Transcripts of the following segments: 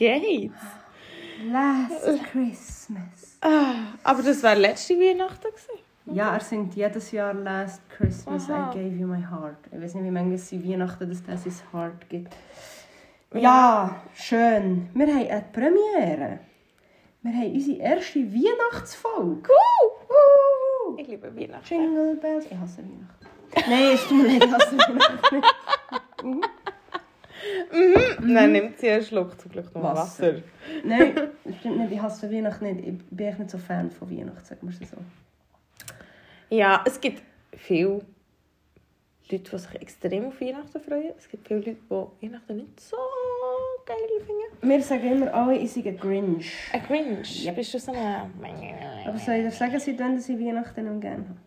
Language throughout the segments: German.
geht's? Last Christmas. Ah, aber das war letzte Weihnachten. Gewesen. Ja, er singt jedes Jahr Last Christmas Aha. I gave you my heart. Ich weiß nicht, wie manchmal es in Weihnachten dass das sein Heart gibt. Ja, schön. Wir haben eine Premiere. Wir haben unsere erste Weihnachtsfolge. Uh! Ich liebe Weihnachten. Jingle Bells. Ich hasse Weihnachten. Nein, es tut mir leid, ich hasse Weihnachten nicht. Dann nimmt sie einen Schluck zum Glück noch Wasser. Wasser. Nein, stimmt nicht. Ich hasse Weihnachten nicht. Ich bin echt nicht so Fan von Weihnachten, sagen wir es so. Ja, es gibt viele Leute, die sich extrem auf Weihnachten freuen. Es gibt viele Leute, die Weihnachten nicht so geil finden. Wir sagen immer alle, ich sei ein Grinch. Ein Grinch. Ja. Bist du so eine... Aber soll ich dir sagen, seit wann ich Weihnachten nicht gerne habe?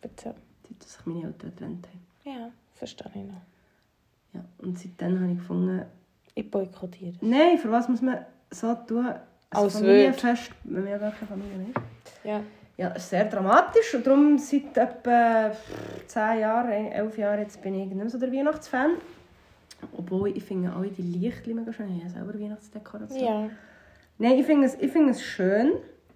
Bitte. Seit dass sich meine Eltern getrennt haben. Ja, verstehe ich noch. Ja, und seitdem habe ich gefunden, Ich boykottiere. nein, für was muss man so tun, ein Als Familienfest, wenn man ja gar keine Familie ist. Ja. Ja, es ist sehr dramatisch und darum seit etwa 10 Jahren, 11 Jahren jetzt bin ich nicht mehr so der Weihnachtsfan. Obwohl ich finde alle die Lichtchen mega schön. Ich habe selber Weihnachtsdekoration. Ja. Nein, ich finde es, ich finde es schön,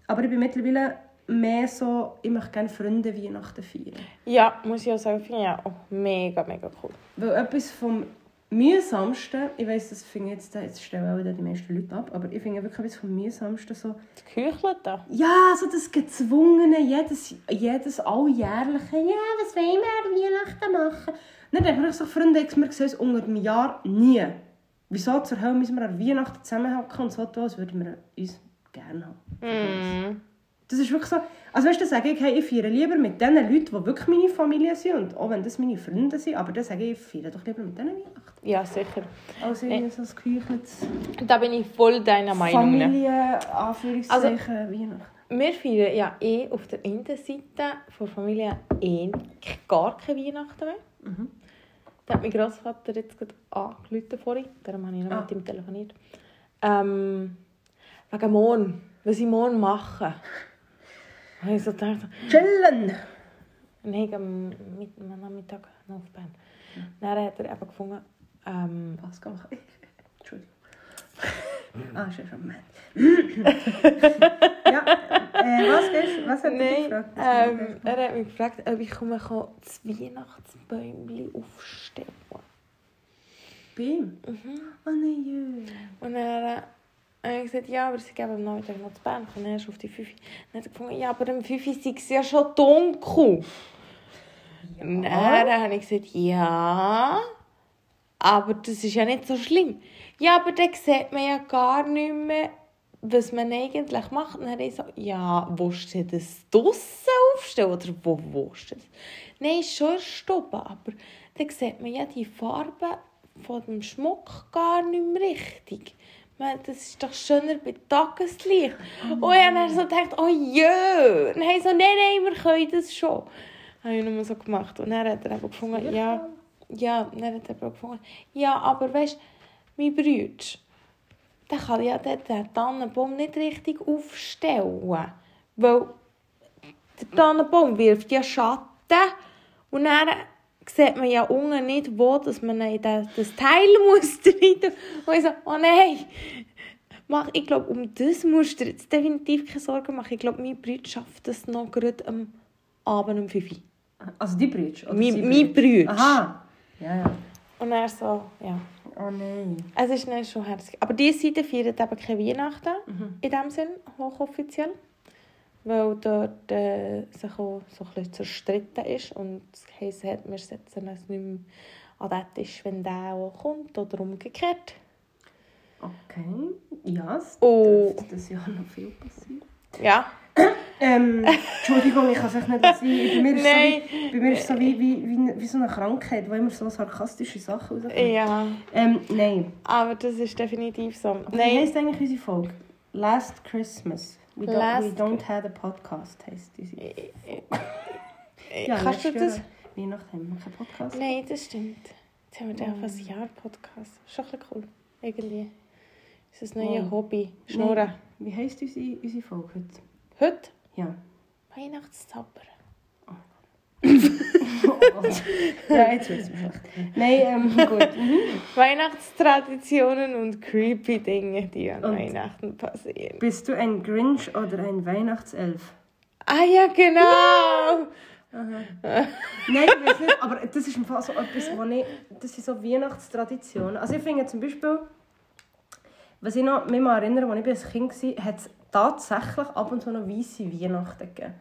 aber ich bin mittlerweile mehr so, ich möchte gerne Freunde Weihnachten feiern. Ja, muss ich auch sagen, finde ich auch mega, mega cool. Weil etwas vom mühsamsten, ich weiss, das finde jetzt, jetzt stellen auch die meisten Leute ab, aber ich finde wirklich etwas vom mühsamsten so, Die Küchle da. ja, so das gezwungene, jedes, jedes alljährliche, ja, was wollen wir Weihnachten machen? Dann denke ich so, Freunde, wir sehen uns unter dem Jahr nie. Wieso zur Hölle müssen wir an Weihnachten zusammenhocken und so tun, als würden wir uns gerne haben? Mm. Das ist wirklich so. Also weißt du, sage ich, hey, ich feiere lieber mit den Leuten, die wirklich meine Familie sind. Und auch wenn das meine Freunde sind, aber dann sage ich, ich feiere doch lieber mit denen Weihnachten. Ja, sicher. Als irgendwie so ein gekücheltes Da bin ich voll deiner Meinung. ne? Familie, Anführungszeichen, Weihnachten. Wir feiern ja eh auf der einen Seite von Familie eh gar keine Weihnachten mehr. Mhm. Da hat mein Großvater jetzt gerade angerufen vorhin, darum habe ich noch Ah. mit ihm telefoniert. Ähm, wegen morgen, was ich morgen mache. Ich so gedacht, Chillen! Nachmittag noch auf Bern. Dann hat er eben gefunden, ähm, Was kann ich? Entschuldigung. ah, ist ja schon Mann. ja, äh, was, gehst, was hat er gefragt? Ähm, er hat mich gefragt, ob ich kann das Weihnachtsbäumchen aufstellen Bei ihm? Oh nein. Und dann habe ich gesagt, ja, aber sie geben am Nachmittag noch zu Bern, ich komme erst auf die 5 Dann hat er gefunden, ja, aber um 5 Uhr sei es ja schon dunkel. Und dann habe ich gesagt, ja, aber das ist ja nicht so schlimm. Ja, aber dann sieht man ja gar nicht mehr, was man eigentlich macht. Und dann habe ich so, ja, willst du das draussen aufstellen oder wo willst du das? Nein, schon Stube, aber dann sieht man ja die Farben von dem Schmuck gar nicht mehr richtig. Das ist doch schöner bei Tageslicht. Und ich habe so gedacht, oh jö. Und ich so, nein, nein, wir können das schon. Habe ich nur so gemacht. Und dann hat er eben gefunden, ja, ja, dann hat er eben gefunden, ja, aber weißt du, mein Bruder, der kann ja den, den Tannenbaum nicht richtig aufstellen. Weil der Tannenbaum wirft ja Schatten und dann sieht man ja unten nicht, wo dass man in das, das Teil muss rein. Und ich so, oh nein, mach, ich glaube, um das musst du jetzt definitiv keine Sorgen machen. Ich glaube, mein Bruder schafft das noch gerade am Abend um 5 Uhr. Also die Brüder? oder Mein- sie mein Bruder. Aha. Ja, ja. Und er so, ja. Oh nein. Es ist dann schon herzig. Aber diese Seite feiert eben keine Weihnachten, in dem Sinn, hochoffiziell. Weil dort äh, sich auch so ein bisschen zerstritten ist und es heisst, hat, wir setzen es nicht mehr an den Tisch, wenn der auch kommt oder umgekehrt. Okay. Ja, es Oh. das Jahr noch viel passieren. Ja. Ähm, Entschuldigung, ich kann es echt nicht sein. Bei mir ist Nein. so, wie, bei mir ist so wie, wie, wie, wie so eine Krankheit, wo immer so sarkastische Sachen rauskommen. Ja. Ähm, nein. Aber das ist definitiv so. Wie Nein. heisst eigentlich unsere Folge? Last Christmas. We don't, Last- we don't have a podcast, heisst diese. Kannst du das? Weihnachten haben wir keinen Podcast. Nein, das stimmt. Jetzt haben wir den auf ein Jahr Podcast. Schon ein bisschen cool. Irgendwie. Das ist das neue Oh. Hobby. Schnurren. Wie heisst unsere, unsere Folge heute? Heute Ja. Weihnachtszauber. ja, jetzt wird es schlecht. Nein, ähm, gut. Mhm. Weihnachtstraditionen und creepy Dinge, die an Und- Weihnachten passieren. Bist du ein Grinch oder ein Weihnachtself? Ah ja, genau! Nein, ich weiß nicht, aber das ist im Fall so etwas, wo ich, das sind so Weihnachtstraditionen. Also ich finde zum Beispiel, was ich noch mich mal erinnere, als ich als Kind war, hat es tatsächlich ab und zu noch weisse Weihnachten gegeben.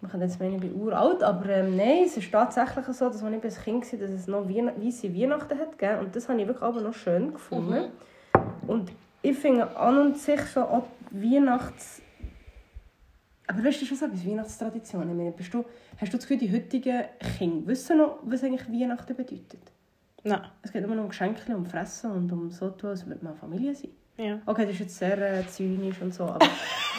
Man kann jetzt meinen, ich bin uralt, aber ähm, nein, es ist tatsächlich so, dass als ich als Kind war, dass es noch Weihn- weisse Weihnachten hat gegeben. Und das habe ich wirklich aber noch schön gefunden. Und ich finde an und sich so auch Weihnachts... Aber weißt du schon so etwas, Weihnachtstraditionen? Ich meine, bist du, hast du das Gefühl, die heutigen Kinder wissen noch, was eigentlich Weihnachten bedeutet? Nein. Es geht immer noch um Geschenke, um Fressen und um so tun, als würde man Familie sein. Ja. Okay, das ist jetzt sehr äh, zynisch und so, aber...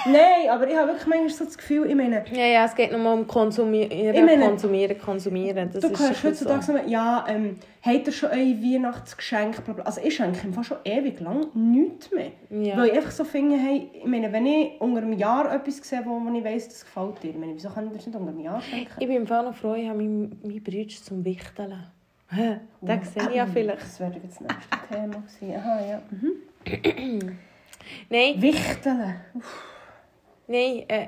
Nein, aber ich habe wirklich manchmal so das Gefühl, ich meine... Ja, ja, es geht nur um Konsumieren, Ich meine, konsumieren, konsumieren. Das Du hörst heutzutage so. ja, ähm, habt ihr schon euer Weihnachtsgeschenk? Also ich schenke im Fall schon ewig lang nichts mehr. Ja. Weil ich einfach so finde, hey, ich meine, wenn ich unter einem Jahr etwas sehe, wo, wo ich weiss, das gefällt dir, ich meine, wieso kann ich das nicht unter einem Jahr schenken? Ich bin im Fall noch froh, ich habe meinen mein Bruder zum Wichteln. Hä? Den sehe ich ja Ähm, vielleicht. Das wäre jetzt das nächste Thema gewesen. Aha, ja. Mhm. Nein, Wichteln. Nein, äh,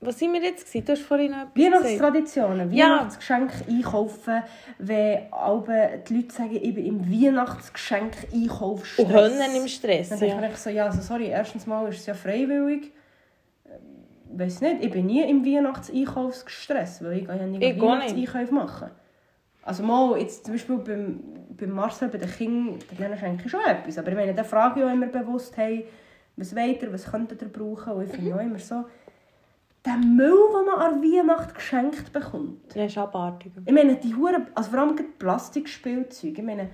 was sind wir jetzt gewesen? Du hast vorhin noch etwas. Weihnachtstraditionen, Ja. Weihnachtsgeschenke einkaufen, wenn alle die Leute sagen, ich bin im Weihnachtsgeschenk-Einkauf Und Hönnen im Stress, Dann denke ja. ich mir so, ja, also sorry, erstens mal ist es ja freiwillig. Ich weiß nicht, ich bin nie im Weihnachtseinkaufsstress, weil ich ja nie Ich nicht. Weihnachtseinkäufe machen. Also mal, jetzt zum Beispiel beim, beim Marcel, bei den Kindern, denen schenke ich schon etwas. Aber ich meine, dann frage ich auch immer bewusst, hey, was wollt ihr, was könntet ihr brauchen? Und ich finde Mhm. auch immer so, der Müll, den man an Weihnachten geschenkt bekommt. Ja, ist abartig. Ich meine, die Huren, also vor allem Plastikspielzeuge. Ich meine,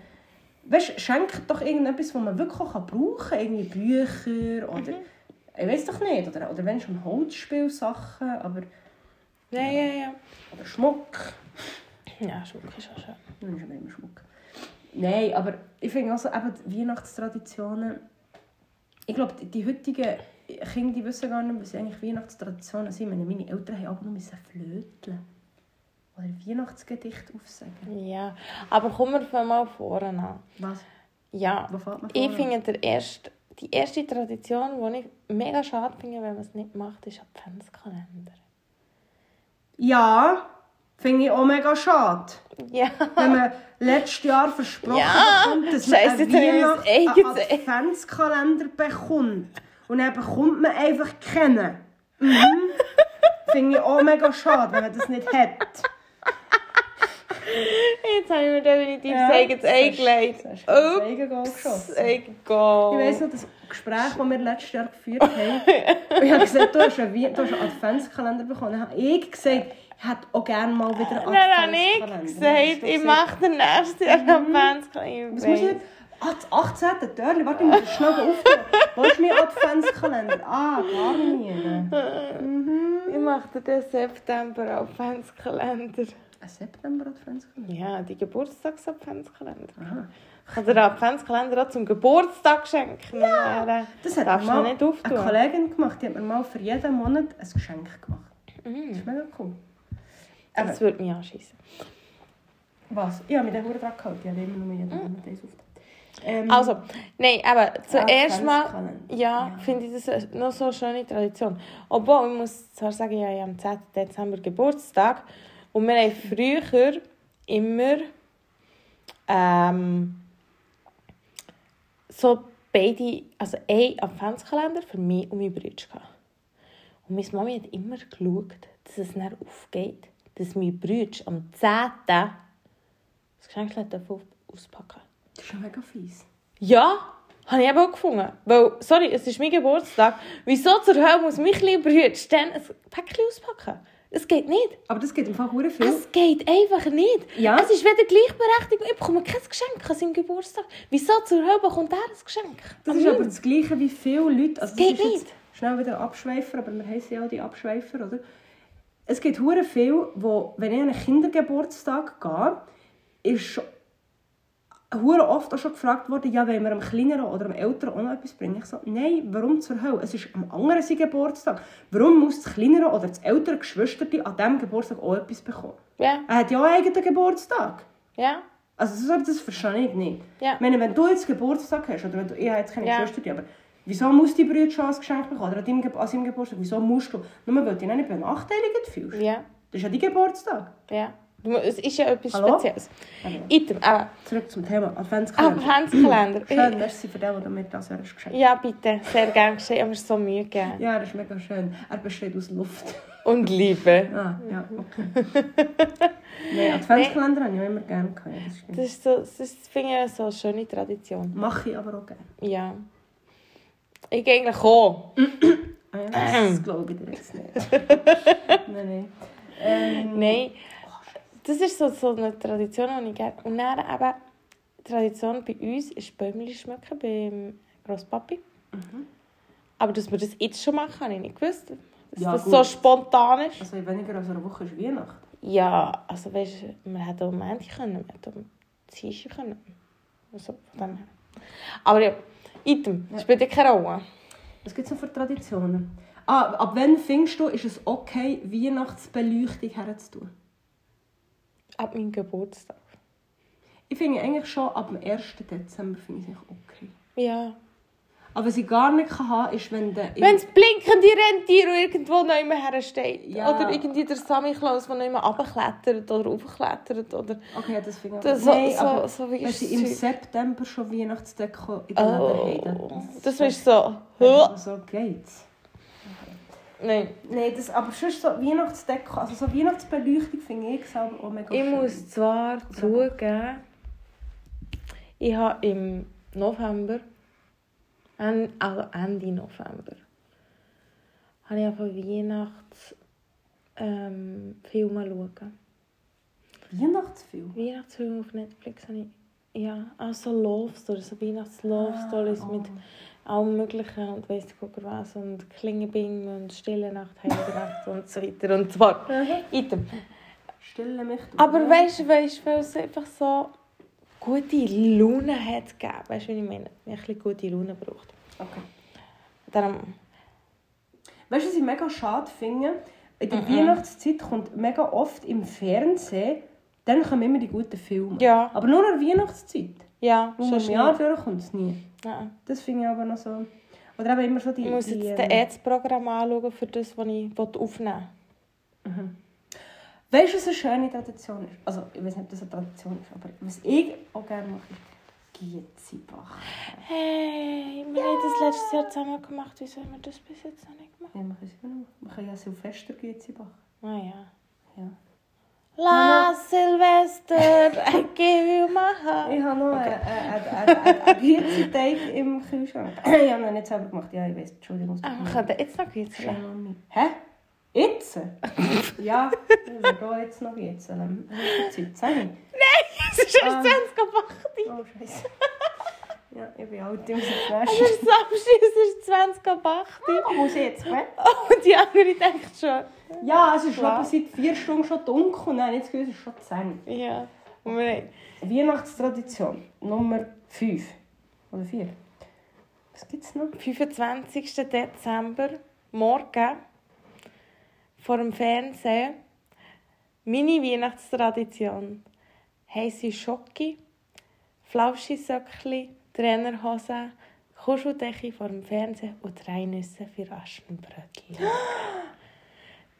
weißt, schenkt doch irgendetwas, was man wirklich auch brauchen kann. Irgendwie Bücher oder... Ich weiß doch nicht. Oder, oder wenn schon Holzspielsachen, aber... Ja, ja, ja. Oder Schmuck. Ja, Schmuck ist auch schön. Dann ist immer Schmuck. Nein, aber ich finde also eben die Weihnachtstraditionen... Ich glaube, die, heutigen Kinder die wissen gar nicht, was eigentlich Weihnachtstraditionen sind. Meine, meine Eltern haben aber nur flöteln Oder Weihnachtsgedicht aufsagen. Ja, aber kommen wir von mal vorne an. Was? Ja, ich finde der erste, die erste Tradition, die ich mega schade finde, wenn man es nicht macht, ist Adventskalender. Ja, finde ich auch mega schade. Ja. Wenn man letztes Jahr versprochen Ja, bekommt, dass man Scheisse, einen, Adventskalender bekommt. Und dann bekommt man einfach keinen. Mhm. finde ich auch mega schade, wenn man das nicht hat. Jetzt habe ich mir definitiv Ja, das eigenes das Ei hast- gelegt. das hast du ins Ups, Goal egal. Ich weiss noch, das Gespräch, das wir letztes Jahr geführt haben. Ich habe gesagt, du hast einen Adventskalender bekommen. Dann habe ich gesagt, hätte auch gerne mal wieder einen Dann habe ich Adventskalender. Gesagt, ich mache den nächsten Jahr Adventskalender. Was muss ich jetzt? Ah, das 18. Törli. Warte, ich muss schnell aufgehen. Wo ist mein Adventskalender? Ah, gar nicht. Ich mache den September Adventskalender. Ein September-Adventskalender? Ja, die Geburtstags-Adventskalender. Aha. Ich kann dir den Adventskalender auch zum Geburtstag schenken. Ja. Das hat Darfst mal nicht auftun. eine Kollegin gemacht. Die hat mir mal für jeden Monat ein Geschenk gemacht. Das ist mega cool. Das würde mich anschießen. was? Ich habe mich da verdammt dran gehalten. Ich habe immer nur jeden Monat eins aufgetan. Ähm, Also, nein, aber zuerst mal Adventskalender. ja, finde ich das noch so eine schöne Tradition. Obwohl, ich muss zwar sagen, ja, ich habe am 10. Dezember Geburtstag und wir haben früher immer ähm, so beide, also ein Adventskalender für mich und meine Brüder gehabt. Und meine Mami hat immer geschaut, dass es dann aufgeht, dass meine Brüder am 10. das Geschenk auspacken Das ist schon mega fies. ja, habe ich eben auch gefunden. Weil, sorry, es ist mein Geburtstag. Wieso zur Hölle muss mich kleine Brüder dann ein Päckchen auspacken? Es geht nicht. Aber das geht im Fall viel. Es geht einfach nicht. Ja. Es ist weder Gleichberechtigung. Ich bekomme kein Geschenk an seinem Geburtstag. Wieso zur Hölle bekommt er ein Geschenk? Das ist aber das Gleiche wie viele Leute. Also das geht nicht. Schnell wieder Abschweifer, aber wir heißen ja auch die Abschweifer, oder? Es gibt hure viel, wo, wenn ich an einen Kindergeburtstag gehe, ist hure oft auch schon gefragt worden, ja, wollen wir einem Kleineren oder einem Älteren auch noch etwas bringen? Ich so, nein, warum zur Hölle? Es ist am anderen sein Geburtstag. Warum muss das Kleinere oder das ältere Geschwister an diesem Geburtstag auch etwas bekommen? Ja, Er hat ja auch einen eigenen Geburtstag. ja, Also das, das verstehe ich nicht. Ja. Ich meine, wenn du jetzt Geburtstag hast, oder wenn du, ich habe jetzt keine. Schwester, die, aber wieso muss die Brüder schon ein Geschenk bekommen? Oder an an seinem Geburtstag? Wieso musst du? Nur weil du dich nicht benachteiligt fühlst. ja, Das ist ja dein Geburtstag. ja. Es ist ja etwas Hallo? Spezielles. Aber Item, aber zurück zum Thema Adventskalender. Adventskalender. Schön, merci für den, der mir das hast geschenkt Ja, bitte. Sehr gerne geschehen. Ich habe mir so Mühe gegeben. Ja, das ist mega schön. Er besteht aus Luft. Und Liebe. Ah, ja, okay. Nein, Adventskalender habe ich auch immer gerne gehabt. Das. Das, ist so, das finde ich so eine schöne Tradition. Mache ich aber auch gerne. Ja. Ich gehe eigentlich auch. Ah, das glaube ich dir jetzt nicht. nein, nein. Ähm, Nein. Das ist so, so eine Tradition, die ich gerne... Und dann eben, die Tradition bei uns ist Bäumchen schmücken beim Grosspapi. Mhm. Aber dass wir das jetzt schon machen, habe ich nicht gewusst. Dass Ja, das gut. so spontan ist. Also in weniger als einer Woche ist Weihnachten. Ja, also weißt du, wir hätten auch am Montag können, wir hätten am Dienstag können. Also von dem her. Aber ja, Item, Ja. spielt ja keine Rolle. Was gibt es noch für Traditionen? Ah, ab wann findest du, ist es okay, Weihnachtsbeleuchtung herzutun? Ab meinem Geburtstag. Ich finde eigentlich schon ab dem 1. Dezember finde ich es okay. Ja. Aber was ich gar nicht kann haben, ist, wenn der... Wenn das blinkende Rentier irgendwo noch immer hersteht. Ja. Oder irgendwie der Sammy Klaus, der noch immer runterklettert oder raufklettert. Oder Okay, das finde ich Das auch... so- Nein, so- aber so wie wenn ist sie das im? September schon Weihnachtsdeko in den Läden oh, haben, das ist so... dann... So geht's. Nein. Nein, das, aber sonst so Weihnachtsdeko, also so Weihnachtsbeleuchtung finde ich selber auch mega Ich schön. muss zwar zugeben, ich habe im November, also Ende November, habe ich auf Weihnachts ähm, Filme schauen. Weihnachtsfilm? Weihnachtsfilme auf Netflix habe ich, ja, also Love Stories, so Weihnachts-Love Stories oh. mit allem Möglichen und weiss gucke was und Klingebing und Stille Nacht, Heilige Nacht und so weiter und so fort. Item. Stille mich du. Aber weißt du, weißt, weil es einfach so gute Laune hat gegeben. Weißt du, wie ich meine? Ich habe ein bisschen gute Laune braucht. Okay. Darum, Weißt du, was ich mega schade finde? In der Mhm. Weihnachtszeit kommt mega oft im Fernsehen, dann kommen immer die guten Filme. Ja. Aber nur in der Weihnachtszeit. ja, sonst im Jahr durch kommt es nie. Nein. Das finde ich aber noch so... Oder eben immer so die... Ich muss die, jetzt ähm, das Ads-Programm anschauen, für das, was ich aufnehmen will. Weißt du, was eine schöne Tradition ist? Also, ich weiß nicht, ob das eine Tradition ist, aber was ich auch gerne mache, ist Giezibach. Hey, wir haben das letztes Jahr zusammen gemacht. Wieso haben wir das bis jetzt noch nicht gemacht? Ja, wir können es immer noch. Wir können ja Silvester Giezibach. Ah ja. Ja. Last Silvester, I give you my heart. Ich habe noch okay. einen Giezi-Teig im Kühlschrank. ich habe ihn nicht selber gemacht. Ja, ich weiß, Entschuldigung. Ah, wir können jetzt noch kitzeln. Hä? Jetzt? ja, wir gehen jetzt noch jetzt. Zeit, sag ich. Es ist erst Ah. 20 gemacht. Oh, Scheiße. Ja, ich bin alt, ich muss Es ist Samstag, es ist 20 gemacht. Oh, muss ich jetzt weg? Und die andere denkt schon. Ja, es ist schon seit vier Stunden schon dunkel und dann jetzt gehört es ist schon 10. Ja. Und wir haben Weihnachtstradition Nummer 5. Oder 4. Was gibt es noch? 25. Dezember, morgen, vor dem Fernsehen, meine Weihnachtstradition. Heisse Schocke, Flauschi-Söckli, Trainerhose, Kuscheldecke vor dem Fernsehen und drei Nüsse für Aschenbrötchen.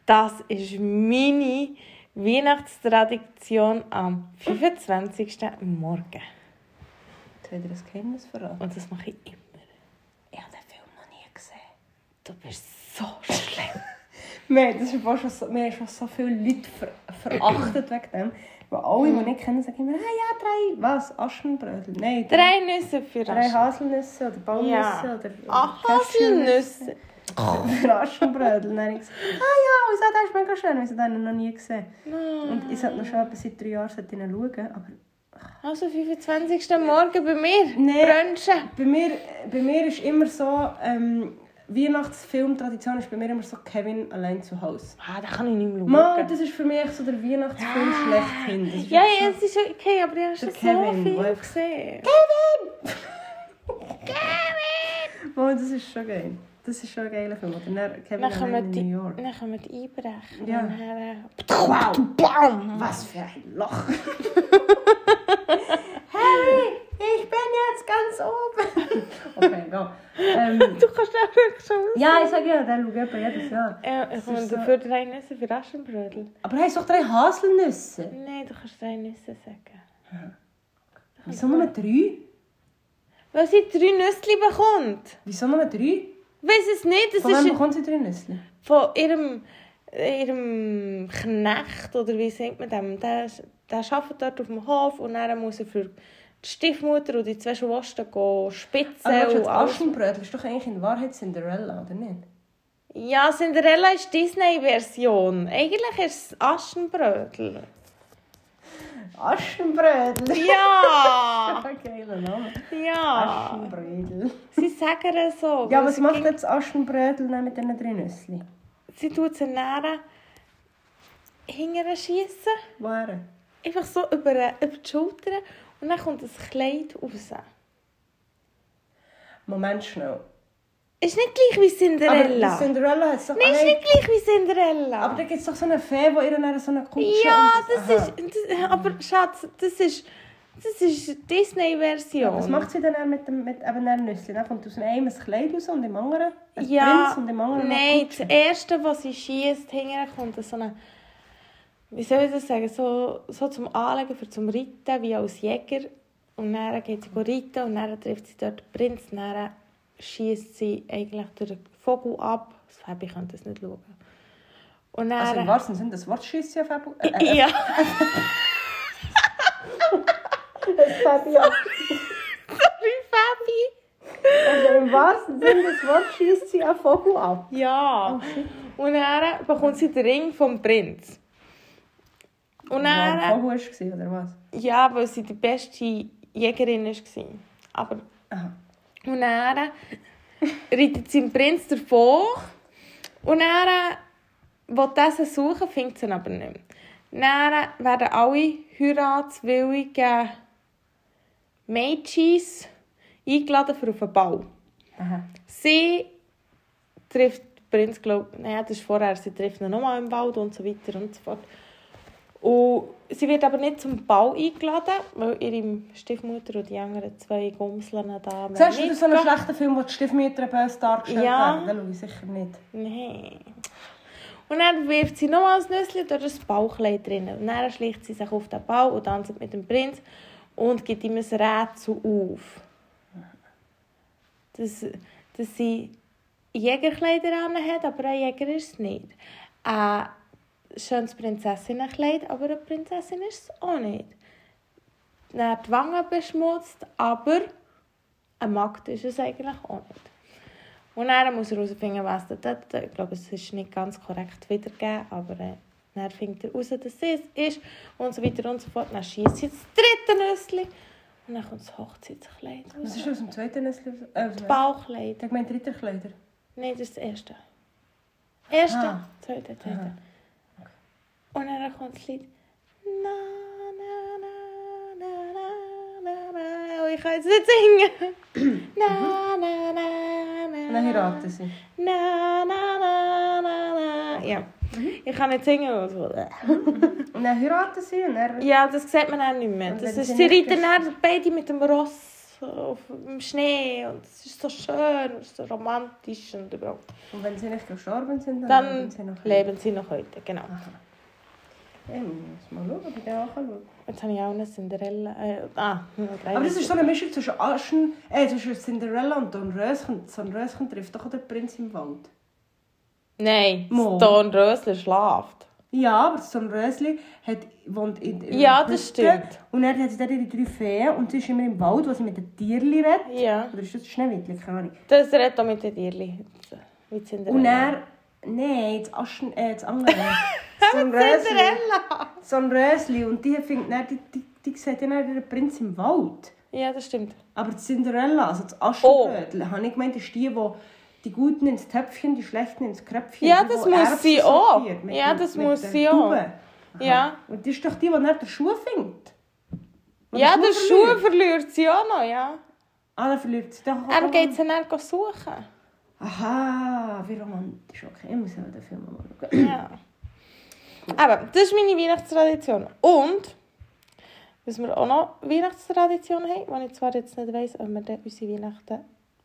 Das ist meine Weihnachtstradition am 25. Morgen. Jetzt hat er das Geheimnis verraten. Und das mache ich immer. Ich habe den Film noch nie gesehen. Du bist so schlimm. Nein, das ist fast schon so, wir haben schon so viele Leute ver verachtet wegen dem. Weil alle, die nicht kennen, sagen immer, ah ja, drei, was, Aschenbrödel? Nein, Drei Nüsse für drei Aschenbrötel. Haselnüsse oder Baumnüsse Ja. oder Ah, Cashewnüsse. Haselnüsse. Für Aschenbrödel. Dann habe ich gesagt, ah ja, wieso, das ist mega schön, wieso habe ich noch nie gesehen. Und ich sollte noch schon etwa seit drei Jahren schauen, aber Also 25. Morgen bei mir. Nee. Brunchen. bei mir, bei mir ist immer so, ähm, Weihnachtsfilmtradition ist bei mir immer so Kevin allein zu Hause. Ah, da kann ich nicht mehr Mann, schauen. das ist für mich so der Weihnachtsfilm schlechthin. Das ist Ja, ja, es ist okay, aber ich habe schon Der so Kevin, viel gesehen. so, Mann, das ist schon geil. Das ist schon ein geiler Film. Oder Kevin Dann allein in die, New York. dann kommen die einbrechen. Ja. Dann, äh, Wow! BAM! Was für ein Loch! Harry, ich bin jetzt ganz oben! okay, ja. Ähm, Du kannst ja, ich sage ja, der schaut etwa jedes Jahr. Ja, ich komme so- drei Nüsse für Aschenbrödel. Aber er hast doch drei Haselnüsse. Nein, du kannst drei Nüsse sagen. Wieso nur drei? Weil sie drei Nüsse bekommt. Wieso nur drei? Weiß es nicht, das Von wem bekommt sie drei Nüsse? von ihrem, ihrem Knecht, oder wie sagt man dem, der, der arbeitet dort auf dem Hof und dann muss er für die Stiefmutter und die zwei Schwestern gehen spitzen du, und das alles. Aschenbrödel ist doch eigentlich in Wahrheit Cinderella, oder nicht? Ja, Cinderella ist Disney-Version. Eigentlich ist es Aschenbrödel. Aschenbrödel! Ja! ein geiler Name. ja! Aschenbrödel. Sie sagen es so. Ja, was sie macht jetzt Aschenbrödel mit diesen drei Nüsse? Sie tut sie näher hinterher schiessen. Woher? Einfach so über, über die Schulter. Und dann kommt das Kleid raus. Moment schnell. Ist nicht gleich wie Aber Cinderella. die Cinderella hat doch... Nein, ist nicht gleich wie Cinderella. Aber da gibt es doch so eine Fee, die ihr dann so eine Kutsche... ja, das ist. Das, aber Schatz, das ist. Das ist Disney-Version. Ja, was macht sie dann mit dem mit eben Nüsse? Dann kommt aus dem einen ein Kleid raus und im anderen ein Ja, Prinz und im anderen nein, das erste, was sie schießt, hinterher kommt so eine, wie soll ich das sagen, so, so zum Anlegen, für zum Reiten, wie als Jäger. Und dann geht sie reiten und dann trifft sie dort den Prinz. Und dann schießt sie eigentlich durch den Vogel ab. Das Fabi könnte das nicht schauen. Und dann... Also im wahrsten Sinne, das Wort schießt ja auf Apple. Äh, äh, ja, das Fabi, ja. sorry Fabi. Also im wahrsten Sinne, das Wort schießt sie auf Vogel ab. Ja. Und dann bekommt sie den Ring vom Prinz. Und dann... War, oder was? Ja, weil sie die beste Jägerin war. Aber... Aha. Und dann reitet sie den Prinz davon. Und dann will er sie suchen, findet sie ihn aber nicht mehr. Dann werden alle heiratswilligen Mädchen eingeladen für auf einen Ball. Aha. Sie trifft den Prinz, glaube nein, das ist vorher, sie trifft ihn nochmal im Wald und so weiter und so fort. Und sie wird aber nicht zum Ball eingeladen, weil ihre Stiefmutter und die anderen zwei Gumseln da Siehst du so einen schlechten Film, wo die Stiefmütter böse dargestellt Ja. werden? Ich sicher nicht. Nein. Und dann wirft sie nochmal das Nüssli durch das Bauchleid drin. Und dann schleicht sie sich auf den Ball und tanzt mit dem Prinz und gibt ihm ein Rätsel auf. Dass, dass sie Jägerkleider an hat, aber ein Jäger ist es nicht. Ein schönes Prinzessinnenkleid, aber eine Prinzessin ist es auch nicht. Dann die Wangen beschmutzt, aber eine Magd ist es eigentlich auch nicht. Und dann muss er herausfinden, was das dort Ich glaube, es ist nicht ganz korrekt wiedergegeben, aber äh, dann findet er heraus, dass es ist und so weiter und so fort. Dann schießt sie das dritte Nüssli und dann kommt das Hochzeitskleid Was ist aus dem zweiten Nüssli? Äh, Das Bauchkleid. Ich gemeint Ritterkleider. Nein, das ist das erste. Erste, Ah. zweite, zweite. Aha. Und dann kommt das Lied. Na, na, na, na, na, na, na. Oh, ich kann jetzt nicht singen. na, na, na, na. Und dann heiraten sie. Na, na, na, na, na. Ja. Ich kann nicht singen. Also. Und dann heiraten sie und dann... Ja, das sieht man auch nicht mehr. Das ist, nicht reiten dann beide mit dem Ross auf dem Schnee. Und es ist so schön und so romantisch. Und überhaupt. Und wenn sie nicht gestorben sind, dann, Dann leben sie noch. leben sie noch heute. Genau. Ja, Jetzt habe ich auch eine Cinderella. Äh, ah, drei Aber das ist so eine Mischung zwischen Aschen, äh, zwischen Cinderella und Dornröschen. Dornröschen trifft doch der Prinz im Wald. Nein, Mo. das Dornrösler schlaft. Ja, aber das Dornröschen hat, wohnt in in Ja, das stimmt. Und dann hat sie dort ihre drei Feen und sie ist immer im Wald, wo sie mit den Tierchen redet. Ja. Oder ist das Schneewittchen? Keine Ahnung. Das redet auch mit den Tierchen. Wie Cinderella. Und er... Nein, das Aschen... Äh, das andere. so ein Rösli. Cinderella! So ein Rösli. Und die findet dann... Die, die, die sieht ja dann den Prinz im Wald. Ja, das stimmt. Aber die Cinderella, also das Aschenbrödel, habe ich gemeint, ist die, die die Guten ins Töpfchen, die Schlechten ins Kröpfchen. Ja, das die muss Erbsen sie auch. mit Ja, den- das mit muss den sie auch. Ja. Und das ist doch die, die nicht den Schuh findet. Ja, den Schuh verliert. verliert sie auch noch, ja. Ah, dann verliert sie doch Er geht sie dann suchen. Aha, wie romantisch. Okay, ich muss ja den Film mal schauen. Ja. Aber das ist meine Weihnachtstradition. Und, was wir auch noch Weihnachtstradition haben, wo ich zwar jetzt nicht weiss, ob wir dann unsere Weihnachten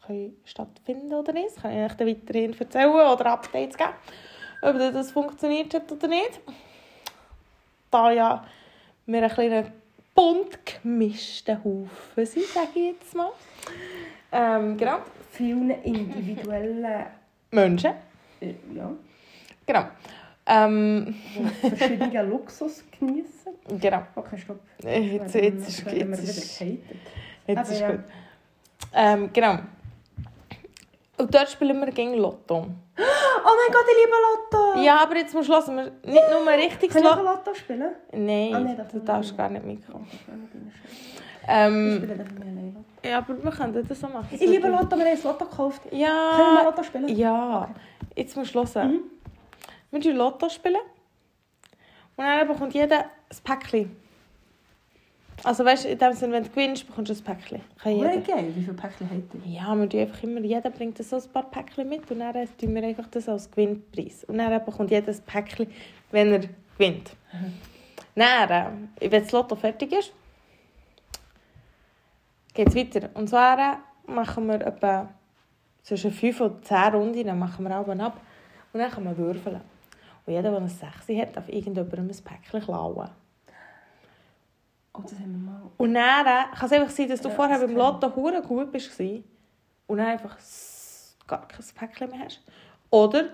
können stattfinden oder nicht. Das kann ich euch dann weiterhin erzählen oder Updates geben, ob das funktioniert hat oder nicht. Da ja wir ein kleiner bunt gemischter Haufen sind, sage ich jetzt mal. Ähm, genau. Vielen individuellen, Menschen. äh, ja, Genau. Ähm, die verschiedenen Luxus genießen. genau. Okay, stopp. Jetzt, jetzt ist, wir jetzt ist, wieder gehatet. jetzt ist ja. gut. Ähm, genau. Und dort spielen wir gegen Lotto. Oh mein Gott, ich liebe Lotto! Ja, aber jetzt musst du hören, wir nicht nur ein richtiges Kann ich Lotto. Lotto spielen? Nein, Ah, nee, das du darfst gar nicht mitkommen. Ich spiele Ähm, Lotto. ja, aber wir können das so machen. Ich liebe Lotto, wir haben Lotto gekauft. Können wir Ja, Lotto spielen? ja. Jetzt musst du hören. Mhm. Wir spielen Lotto. Spielen. Und dann bekommt jeder ein Päckchen. Also weißt du, in dem Sinne, wenn du gewinnst, bekommst du ein Päckchen. Kann jeder. geil, wie viele Päckchen hat ihr? Ja, wir tun einfach immer, jeder bringt so ein paar Päckchen mit und dann tun wir einfach das als Gewinnpreis. Und dann bekommt jeder ein Päckchen, wenn er gewinnt. Dann, äh, wenn das Lotto fertig ist, geht es weiter. Und zwar machen wir etwa zwischen 5 und 10 Runden, dann machen wir Alben ab. Und dann kann man würfeln. Und jeder, der ein 6 hat, darf irgendjemandem ein Päckchen klauen. Oh, das haben wir mal. Und dann äh, kann es einfach sein, dass du Ja, vorher beim Lotto hure gut bist und dann einfach gar kein Päckchen mehr hast. Oder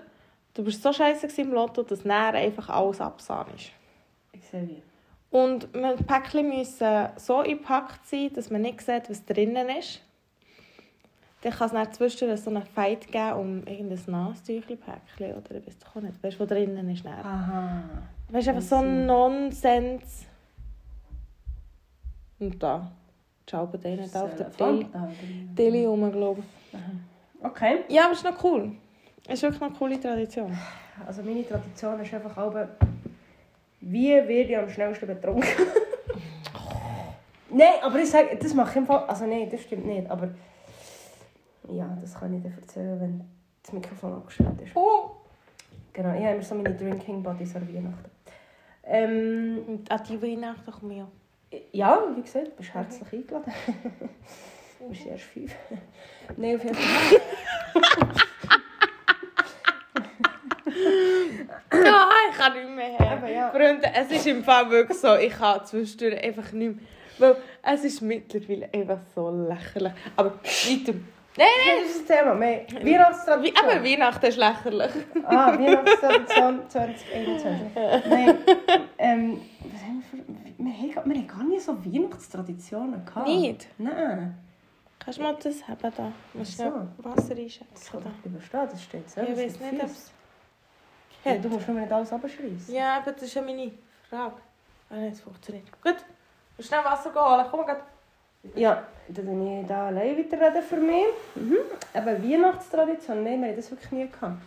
du bist so scheiße im Lotto, dass dann einfach alles absahn ist. Ich sehe wie. Und die Päckchen müssen so eingepackt sein, dass man nicht sieht, was drinnen ist. Dann kann es dann zwischendurch so einen Fight geben um irgendein Nasentüchli-Päckchen oder ich weiß doch nicht. Weißt du, was drinnen ist? Dann. Aha. Weißt du, einfach so ein Nonsens. Und da. Ciao bei denen da auf der Tele- Tele rumgelaufen. Okay. Ja, aber es ist noch cool. Es ist wirklich noch eine coole Tradition. Also meine Tradition ist einfach auch, wie werde ich am schnellsten betrunken? nein, aber ich sage, das mache ich im Fall, also nein, das stimmt nicht, aber ja, das kann ich dir erzählen, wenn das Mikrofon abgestellt ist. Oh! Genau, ich habe immer so meine Drinking Buddies an Weihnachten. Ähm, an die Weihnachten komme ich auch. ja, wie gesagt, du bist herzlich eingeladen. du bist erst fünf. nein, auf jeden Fall. Ja, ich kann nicht mehr her. Aber ja. Freunde, es ist im Fall wirklich so, ich kann zwischendurch einfach nicht mehr. Weil es ist mittlerweile einfach so lächerlich. Aber weiter. Nein, nein! Das ist das Thema. Weihnachtstradition. aber Weihnachten ist lächerlich. Ah, Weihnachtstradition 2021. Nein, ähm, was haben wir für... Wir haben, gar- wir haben gar nicht so Weihnachtstraditionen gehabt. Nicht? Nein. Kannst du mal das haben da? Du musst So. Wasser Das einschätzen. kann doch überstehen, das steht Ich selber. weiß nicht, ob Ja, du musst nur nicht alles abschreissen. Ja, aber das ist ja meine Frage. Ah, nein, es funktioniert. Gut. Du schnell Wasser holen. Komm mal. Ja, dann rede ich da allein weiterreden für mich. Mhm. Aber Weihnachtstradition, nein, wir haben das wirklich nie gehabt.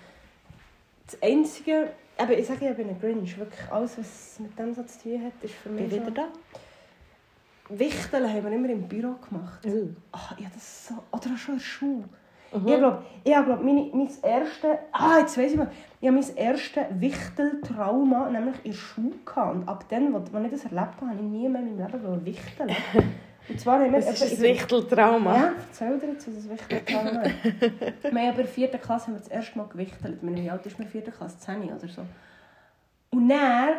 Das Einzige... Aber ich sage, ich bin ein Grinch. Wirklich alles, was mit dem so zu tun hat, ist für mich Bin wieder da. Wichteln haben wir immer im Büro gemacht. Uh. Ah, ja, das ist so... Oder schon in der Schule. Mhm. Ich glaube, ich habe glaub, meine, mein erstes... Ah, jetzt weiss ich mal. Ich habe mein erstes Wichteltrauma nämlich in der Schule gehabt. Und ab dann, als ich das erlebt habe, habe ich nie mehr in meinem Leben wichteln. Und zwar haben wir... Das ist ein Wichteltrauma. Ja, erzähl dir jetzt, was das Wichteltrauma ist. wir haben aber in der vierten Klasse haben wir das erste Mal gewichtelt. Wie alt ist man in der vierten Klasse? 10 oder so. Und dann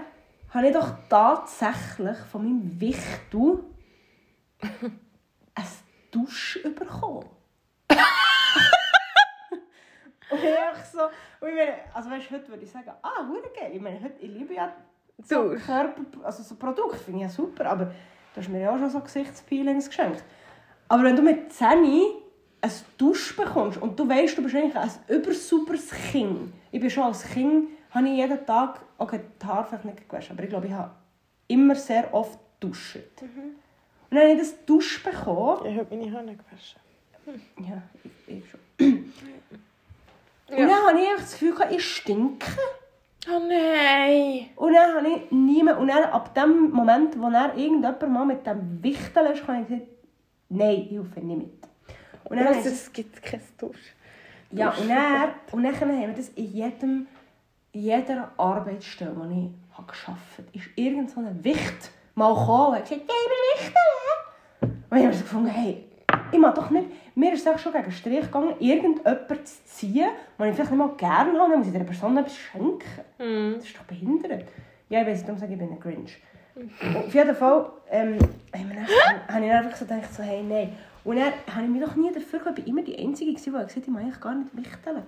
habe ich doch tatsächlich von meinem Wichtel ein Dusch bekommen. Und ich einfach so, und ich meine, also weißt, heute würde ich sagen, ah, hure geil. Ich meine, heute, ich liebe ja so Dusch. Körper, also so Produkte, finde ich ja super, aber du hast mir ja auch schon so Gesichtspeelings geschenkt. Aber wenn du mit 10 ein Dusch bekommst und du weißt, du bist eigentlich ein übersuperes Kind. Ich bin schon als Kind, habe ich jeden Tag, okay, die Haare vielleicht nicht gewaschen, aber ich glaube, ich habe immer sehr oft duschen. Und dann habe ich das Dusch bekommen. Ich habe meine Hände gewaschen. Ja, ich, ich schon. Und dann habe ich einfach das Gefühl, ich stinke. Oh nein! Und dann habe ich niemand, und dann ab dem Moment, wo dann irgendjemand mal mit dem Wichteln ist, habe ich gesagt, nein, ich helfe nicht mit. Und dann Was, es gibt kein Dusch. Ja, und dann, und dann haben wir das in jedem, jeder Arbeitsstelle, die ich habe gearbeitet habe, ist irgend so ein Wicht mal gekommen und hat gesagt, «Geh mir Wichteln!» Und ich habe so gefunden, hey, ich mag doch nicht, mir ist es auch schon gegen Strich gegangen, irgendjemanden zu ziehen, den ich vielleicht nicht mal gerne habe, dann muss ich dieser Person etwas schenken. Das ist doch behindert. Ja, ich weiß darum sage ich, ich bin ein Grinch. Auf jeden Fall ähm, habe ich einfach so gedacht, so, hey, nein. Und dann habe ich mich doch nie dafür gehabt, ich war immer die Einzige, die gesagt hat, ich mag eigentlich gar nicht wichteln.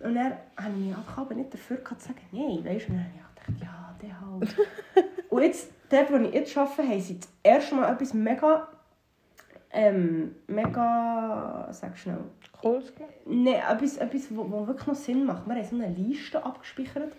Und dann habe ich mich aber nicht dafür gehabt, zu sagen, nein, weißt du, und dann habe ich gedacht, ja, der halt. und jetzt, dort, wo ich jetzt arbeite, haben sie das erste Mal etwas mega, ähm, mega, sag schnell, Cool. Nein, etwas, etwas wo, wo wirklich noch Sinn macht. Wir haben so eine Liste abgespeichert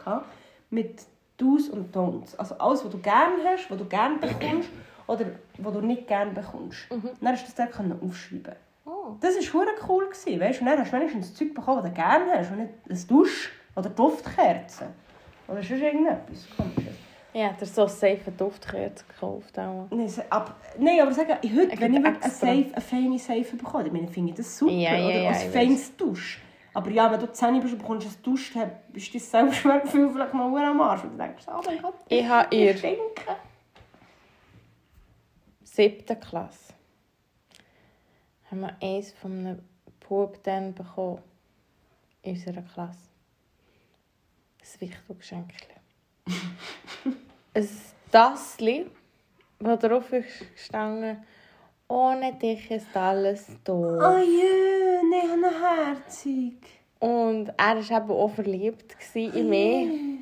mit Do's und Don'ts. Also alles, was du gerne hast, was du gerne bekommst oder was du nicht gerne bekommst. Dann hast du das können aufschreiben. Oh. Das war verdammt cool. Gewesen, weißt? Und dann hast du wenigstens Zeug bekommen, das du gerne hast und nicht ein Dusch oder Duftkerzen. Oder sonst irgendetwas Komisches. Ja, der so safe Duftkerze gekauft. Auch. Nein, ab, nein, aber sagen, heute, Ich wenn ich eine. Safe, eine feine Seife bekomme, ich meine, finde ich das super. Ja, ja, oder ja, feines Dusch. Aber ja, wenn du 10 bist und bekommst ein Dusch, dann ist dein Selbstwertgefühl vielleicht mal am Arsch. Und du denkst, oh mein Gott, Ich habe ihr stinke. siebten Klasse haben wir eins von einem Bub dann bekommen in unserer Klasse. Ein Wichtelgeschenk. Ein Tassli, wo drauf ist gestanden, ohne dich ist alles tot. Oh je, nein, eine Herzig. Und er war eben auch verliebt in mich.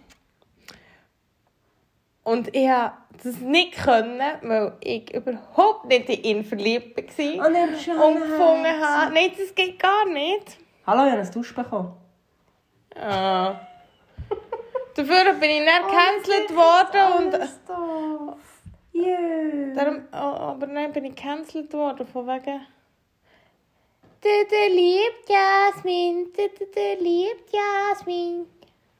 Und ich konnte das nicht, können, weil ich überhaupt nicht in ihn verliebt war. Oh nein, und gefunden habe, nein, das geht gar nicht. Hallo, ich habe ein Dusch bekommen. Ah. Dafür bin ich dann gecancelt worden. Und. Yeah. darum, oh, aber dann bin ich gecancelt worden, von wegen... Der liebt Jasmin, der liebt Jasmin.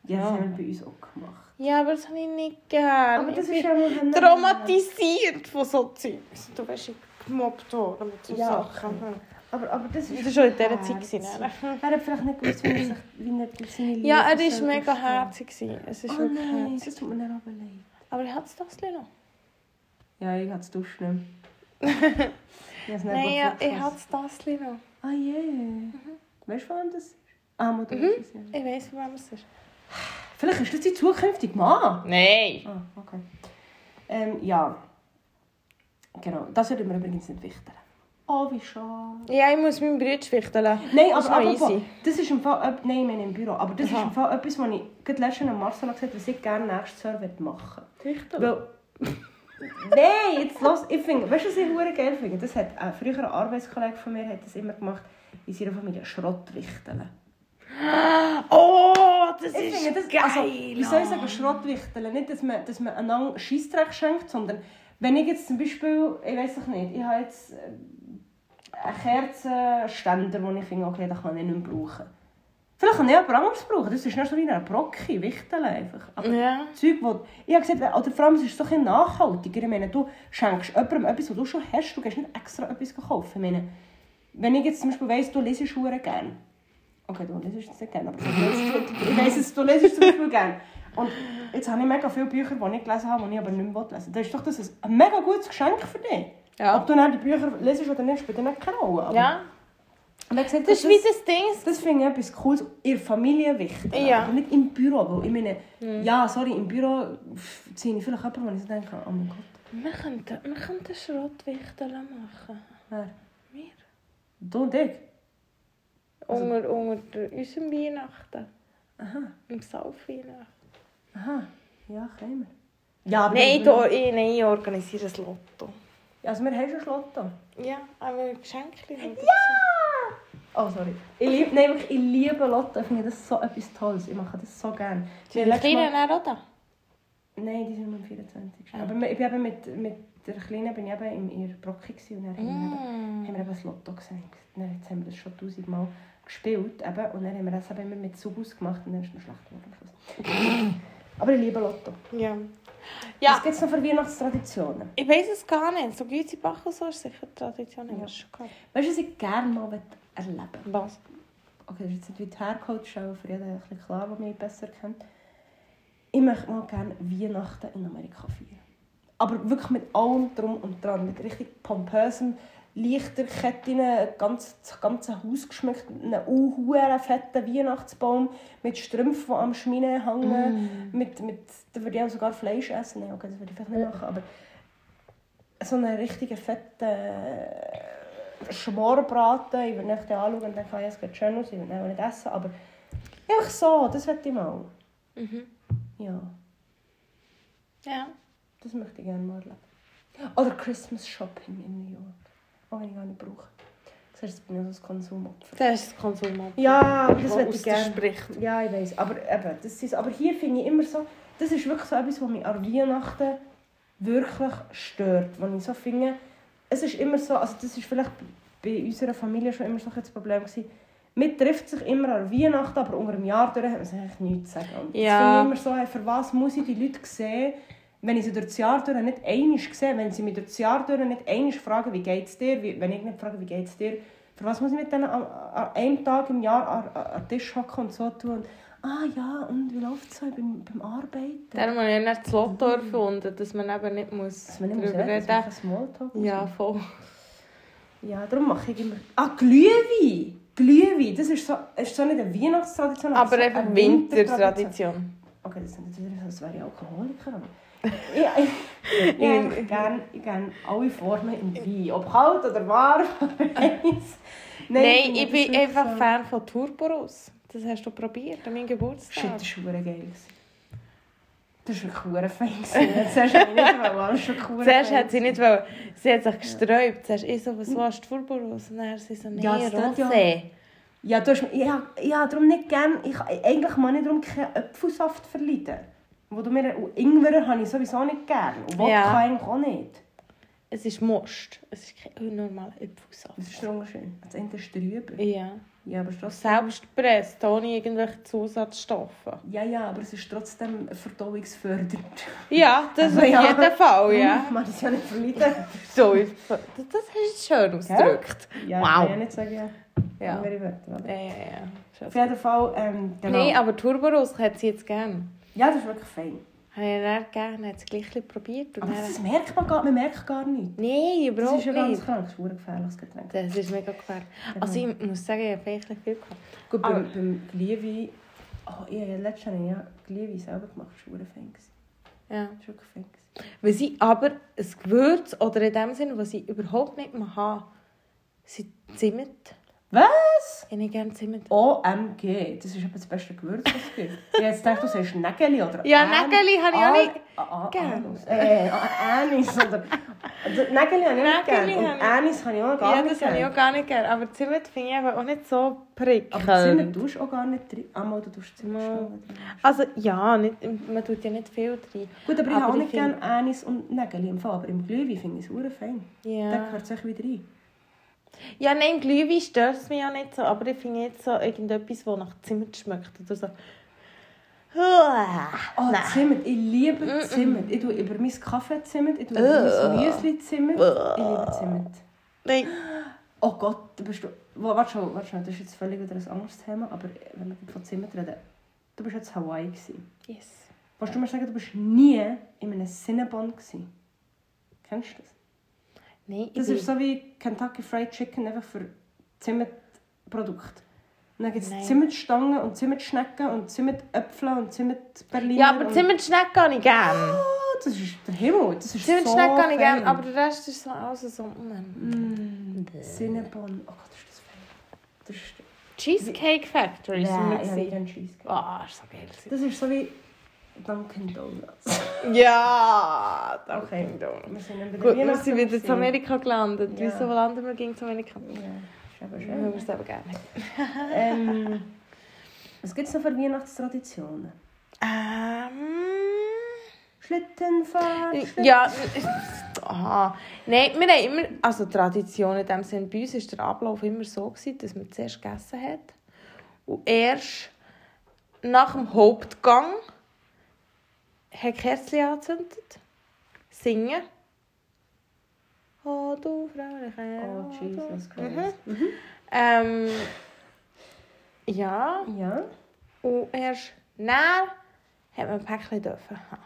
Ja, das haben wir bei uns auch gemacht. Ja, aber das habe ich nicht gern. Aber das ich ist ja mal traumatisiert von so Zeugs. Du ich gemobbt worden mit so Ja, Sachen. Aber, aber das war schon in dieser Zeit. gewesen? Er hat vielleicht nicht gewusst, wie er, sich, wie er seine Liebe Ja, er war mega herzig. gewesen. Es ist Oh wirklich nein, herzig. das tut mir dann aber leid. Aber ich hatte das noch. Ja, ich habe es nicht es nicht Nein, ja, ich hatte das noch. Ah je. Mhm. Weißt du, wem das ist? Ah, Mutter ist es, ja. Ich weiss, von wem es ist. Vielleicht ist das dein zukünftiger Mann. Nein. Ah, okay. Ähm, ja. Genau, das würde mir übrigens nicht wichtig. Oh, wie schade. Ja, ich muss meinen Bruder wichteln. Nein, Das aber apropos, das ist im Fall, nein, meine im Büro, aber das Aha. ist im Fall etwas, was ich gerade letztens an Marcel gesagt habe, was ich gerne nächstes Jahr machen Wichteln? Weil, nein, jetzt los, ich finde, weißt du, was ich hure geil finde? Das hat ein früherer Arbeitskollege von mir hat das immer gemacht, in seiner Familie Schrottwichteln. Oh, das Ich ist finde das, geil. also, wie soll ich sagen, Schrottwichteln? Nicht, dass man, dass man einander Scheissdreck schenkt, sondern wenn ich jetzt zum Beispiel, ich weiß es nicht, ich habe jetzt äh, Kerzenständer, den ich finde, okay, den kann ich nicht mehr brauchen. Vielleicht kann ich jemand anderes brauchen, das ist nicht so wie ein Brocki, Wichteln einfach. Aber Ja. Zeug, wo, ich habe gesagt, oder vor allem es ist es doch ein nachhaltiger. Ich meine, du schenkst jemandem etwas, was du schon hast, du gehst nicht extra etwas kaufen. Ich meine, wenn ich jetzt zum Beispiel weiss, du lesest hure gerne. Okay, du lesest es nicht gerne, aber ich weiss, es, du lesest zum Beispiel gerne. Und jetzt habe ich mega viele Bücher, die ich gelesen habe, die ich aber nicht mehr lesen will. Dann ist doch das ein mega gutes Geschenk für dich. Ja. Ob du dann die Bücher lesest oder nicht, spielt dann nicht keine Rolle. Aber- Ja. Und gesagt, Das ist wie das Ding. das finde ich etwas Cooles. Der Familie wichtig. Ja. Aber nicht im Büro. Weil ich meine, ja, sorry, im Büro ziehe ich vielleicht jemanden, wo ich so denke, oh mein Gott. Wir könnten, wir könnten Schrottwichteln machen. Wer? Wir? Du und ich? Also- Unter, unter unserem Weihnachten. Aha, Im Sauf-Weihnachten. aha. Ja, können wir. Ja, aber Nein, da, ich, nein, ich organisiere ein Lotto. Also wir haben schon Lotto. Ja, aber Geschenke. Ja! Oh, sorry. Ich liebe, nein, wirklich, ich liebe Lotto. Ich finde das so etwas Tolles. Ich mache das so gerne. Die Kleinen auch da? Nein, die sind am 24. Aber ich bin eben mit, mit der Kleinen bin ich eben in ihrer Brocke und dann haben wir eben- Mm. haben wir eben das Lotto gesenkt. Dann jetzt haben wir das schon tausendmal gespielt eben, und dann haben wir das eben immer mit Subus gemacht und dann ist es noch schlecht geworden am Schluss. Aber ich liebe Lotto. Ja. Was Ja, gibt es noch für Weihnachtstraditionen? ich weiß es gar nicht. So Gütebach und so ist sicher Tradition. Ja. Weißt du, was ich gerne mal erleben will? Was? okay, das ist jetzt nicht Hercoach, auch für jeden ein bisschen klar, der mich besser kennt. Ich möchte mal gerne Weihnachten in Amerika feiern. Aber wirklich mit allem drum und dran, mit richtig pompösem Lichterketten, ganz, das ganze Haus geschmückt, mit einem unhuren fetten Weihnachtsbaum, mit Strümpfen, die am Schmine hängen, mit, mit, da würde ich auch sogar Fleisch essen, Nein, okay, das würde ich vielleicht nicht machen, aber so einen richtigen fetten äh, Schmorbraten, ich würde nicht anschauen und denken, ah, ja, es geht schön aus, ich würde ihn nicht essen, aber einfach so, das möchte ich mal. Mhm. Ja, Ja. das möchte ich gerne mal erleben. Oder Christmas Shopping in New York, auch wenn ich gar nicht brauche. Das heißt, jetzt bin ich so ein Konsumopfer. Das ist das Konsumopfer. Ja, aber das das aus ich gerne. spricht. Ja, ich weiß. Aber, eben, das ist, aber hier finde ich immer so, das ist wirklich so etwas, was mich an Weihnachten wirklich stört. Wenn ich so finde, es ist immer so, also das ist vielleicht bei unserer Familie schon immer so das Problem gewesen, man trifft sich immer an Weihnachten, aber unter dem Jahr durch hat man sich eigentlich nichts zu sagen. Und das Ja. finde ich immer so, hey, für was muss ich die Leute sehen, wenn ich sie durch das Jahr durch nicht einmal sehe, wenn sie mich durch das Jahr durch nicht einmal fragen, wie geht es dir, wie, wenn ich nicht frage, wie geht es dir, für was muss ich mit denen an, an einem Tag im Jahr an, an, Tisch hocken und so tun? Und, ah ja, und wie läuft es so beim, beim Arbeiten? Darum habe ich dann das Lotto erfunden, dass man eben nicht muss Dass man nicht muss darüber man reden Smalltalk muss Ja, voll. Ja, darum mache ich immer... Ah, Glühwein! Glühwein, das ist so, ist so nicht eine Weihnachtstradition, Aber so einfach eine Wintertradition. Okay, das sind so, als wäre ich Alkoholiker, aber... ja, ich, ich, Ja. ich gerne ich gerne alle Formen in Wein. Ob kalt oder warm, eins. Nein, finde ich bin einfach so- Fan von Turboros. Das hast du probiert an meinem Shit, Geburtstag. das war geil. Das war wirklich fein. Zuerst habe ich nicht wollen, Zuerst hat sie nicht wollen. Sie hat sich gesträubt. Zuerst ich so, was willst du Turboros? Und dann hat sie so, nee, Ja, Rosé. Ja, du hast, ja, ja, darum nicht gern. Ich, eigentlich mag ich darum keinen Apfelsaft verleiden. Wo du mir, und Ingwer habe ich sowieso nicht gern. Und Wodka Ja. eigentlich auch nicht. Es ist Most. Es ist kein normaler Apfelsaft. Das ist der Unterschied. Das eine ist drüber. Ja. Ja, aber es ist trotzdem, Selbst gepresst, ohne irgendwelche Zusatzstoffe. ja, ja, aber es ist trotzdem verdauungsfördernd. Ja, das Also, auf ja. jeden Fall, ja. Man es ja nicht verleiden. So, das, hast du schön ausgedrückt. Ja, Wow. ich kann ja nicht sagen, ja. Ja. Wörter? Ja, ja, ja. Auf jeden Fall, ähm, genau. Nein, aber Turboros hat sie jetzt gern. Ja, das ist wirklich fein. Habe ich dann gerne, hat sie gleich probiert. Aber das merkt man gar, man merkt gar nicht. Nein, Das überhaupt ist ja ganz nicht. krank, das ist ein gefährliches Getränk. Das ist mega gefährlich. Genau. Also ich muss sagen, ich habe vielleicht viel gehabt. Gut, Aber- beim, beim Glühwein, oh, ich habe ja letztes Jahr ja Glühwein selber gemacht, das war fein. Ja. Das war wirklich fein. Was ich aber ein Gewürz, oder in dem Sinne, was ich überhaupt nicht mehr habe, sind Zimt. Was? Ich habe gerne Zimt. OMG, das ist eben das beste Gewürz, was es gibt. Ich hätte gedacht, du sagst Nägeli oder Ja, Nägeli habe ich auch nicht Ah, ah, gern. Äh, ah, Anis oder... Nägeli habe ich auch nicht Nägeli gern. Und Anis habe ich auch gar ja, nicht das habe ich auch gar nicht gerne. Aber Zimt finde ich auch nicht so prickelnd. Aber Zimt tust du auch gar nicht drin. Einmal, du tust Zimt Ja. schon. Also ja, nicht, man tut ja nicht viel drin. Gut, aber ich habe auch ich nicht gerne Anis und Nägeli im Fall. Aber im Glühwein finde ich es sehr fein. Da Ja. gehört es wieder rein. Ja, nein, Glühwein stört es mich ja nicht so. Aber ich finde jetzt so irgendetwas, das nach Zimt schmeckt. Oder so. Oh, Nein. Zimt. Ich liebe Mm-mm. Zimt. Ich tue über mein Kaffee Zimt, ich tue über mein Müsli Zimt. Ich liebe Zimt. Nein. Oh Gott, du bist du... Wa- Warte schon, warte schon, das ist jetzt völlig wieder ein anderes Thema, aber wenn wir von Zimt reden, du bist jetzt Hawaii gewesen. Yes. Willst du mir sagen, du bist nie in einem Cinnabon gewesen? Kennst du das? Nein, Das ist so wie Kentucky Fried Chicken, einfach für Zimtprodukte. Und dann gibt es Zimtstangen und Zimtschnecken und Zimtöpfel und Zimtberliner. Ja, aber und... Zimtschnecken habe ich gerne. Oh, das ist der Himmel. Das ist Zimtschnecken so habe ich gerne, aber der Rest ist so alles so... Mm. Mm, Cinnabon. Oh Gott, ist das fein. Das ist... Cheesecake Factory Ja, ich habe Cheesecake. Ah, ist so geil. Das ist so wie Dunkin' Donuts. Ja, Okay. Dunkin' Donuts. Wir sind dann bei der Gut, wir sind wieder zu Amerika gelandet. Ja. Wieso landen wir gegen zu Amerika? Ja, hören schön. es aber gerne. ähm, was gibt es noch für Weihnachtstraditionen? Ähm... Schlittenfahrt? Schlitten- Ja, aha. Nein, wir haben immer, also Tradition in dem Sinne, bei uns war der Ablauf immer so, gewesen, dass man zuerst gegessen hat und erst nach dem Hauptgang hat Kerzchen angezündet, singen. Oh, du Frauliche. Oh, Jesus du. Christ. Mhm. Ähm, Ja. Ja. Und erst dann hat man ein Päckchen dürfen haben.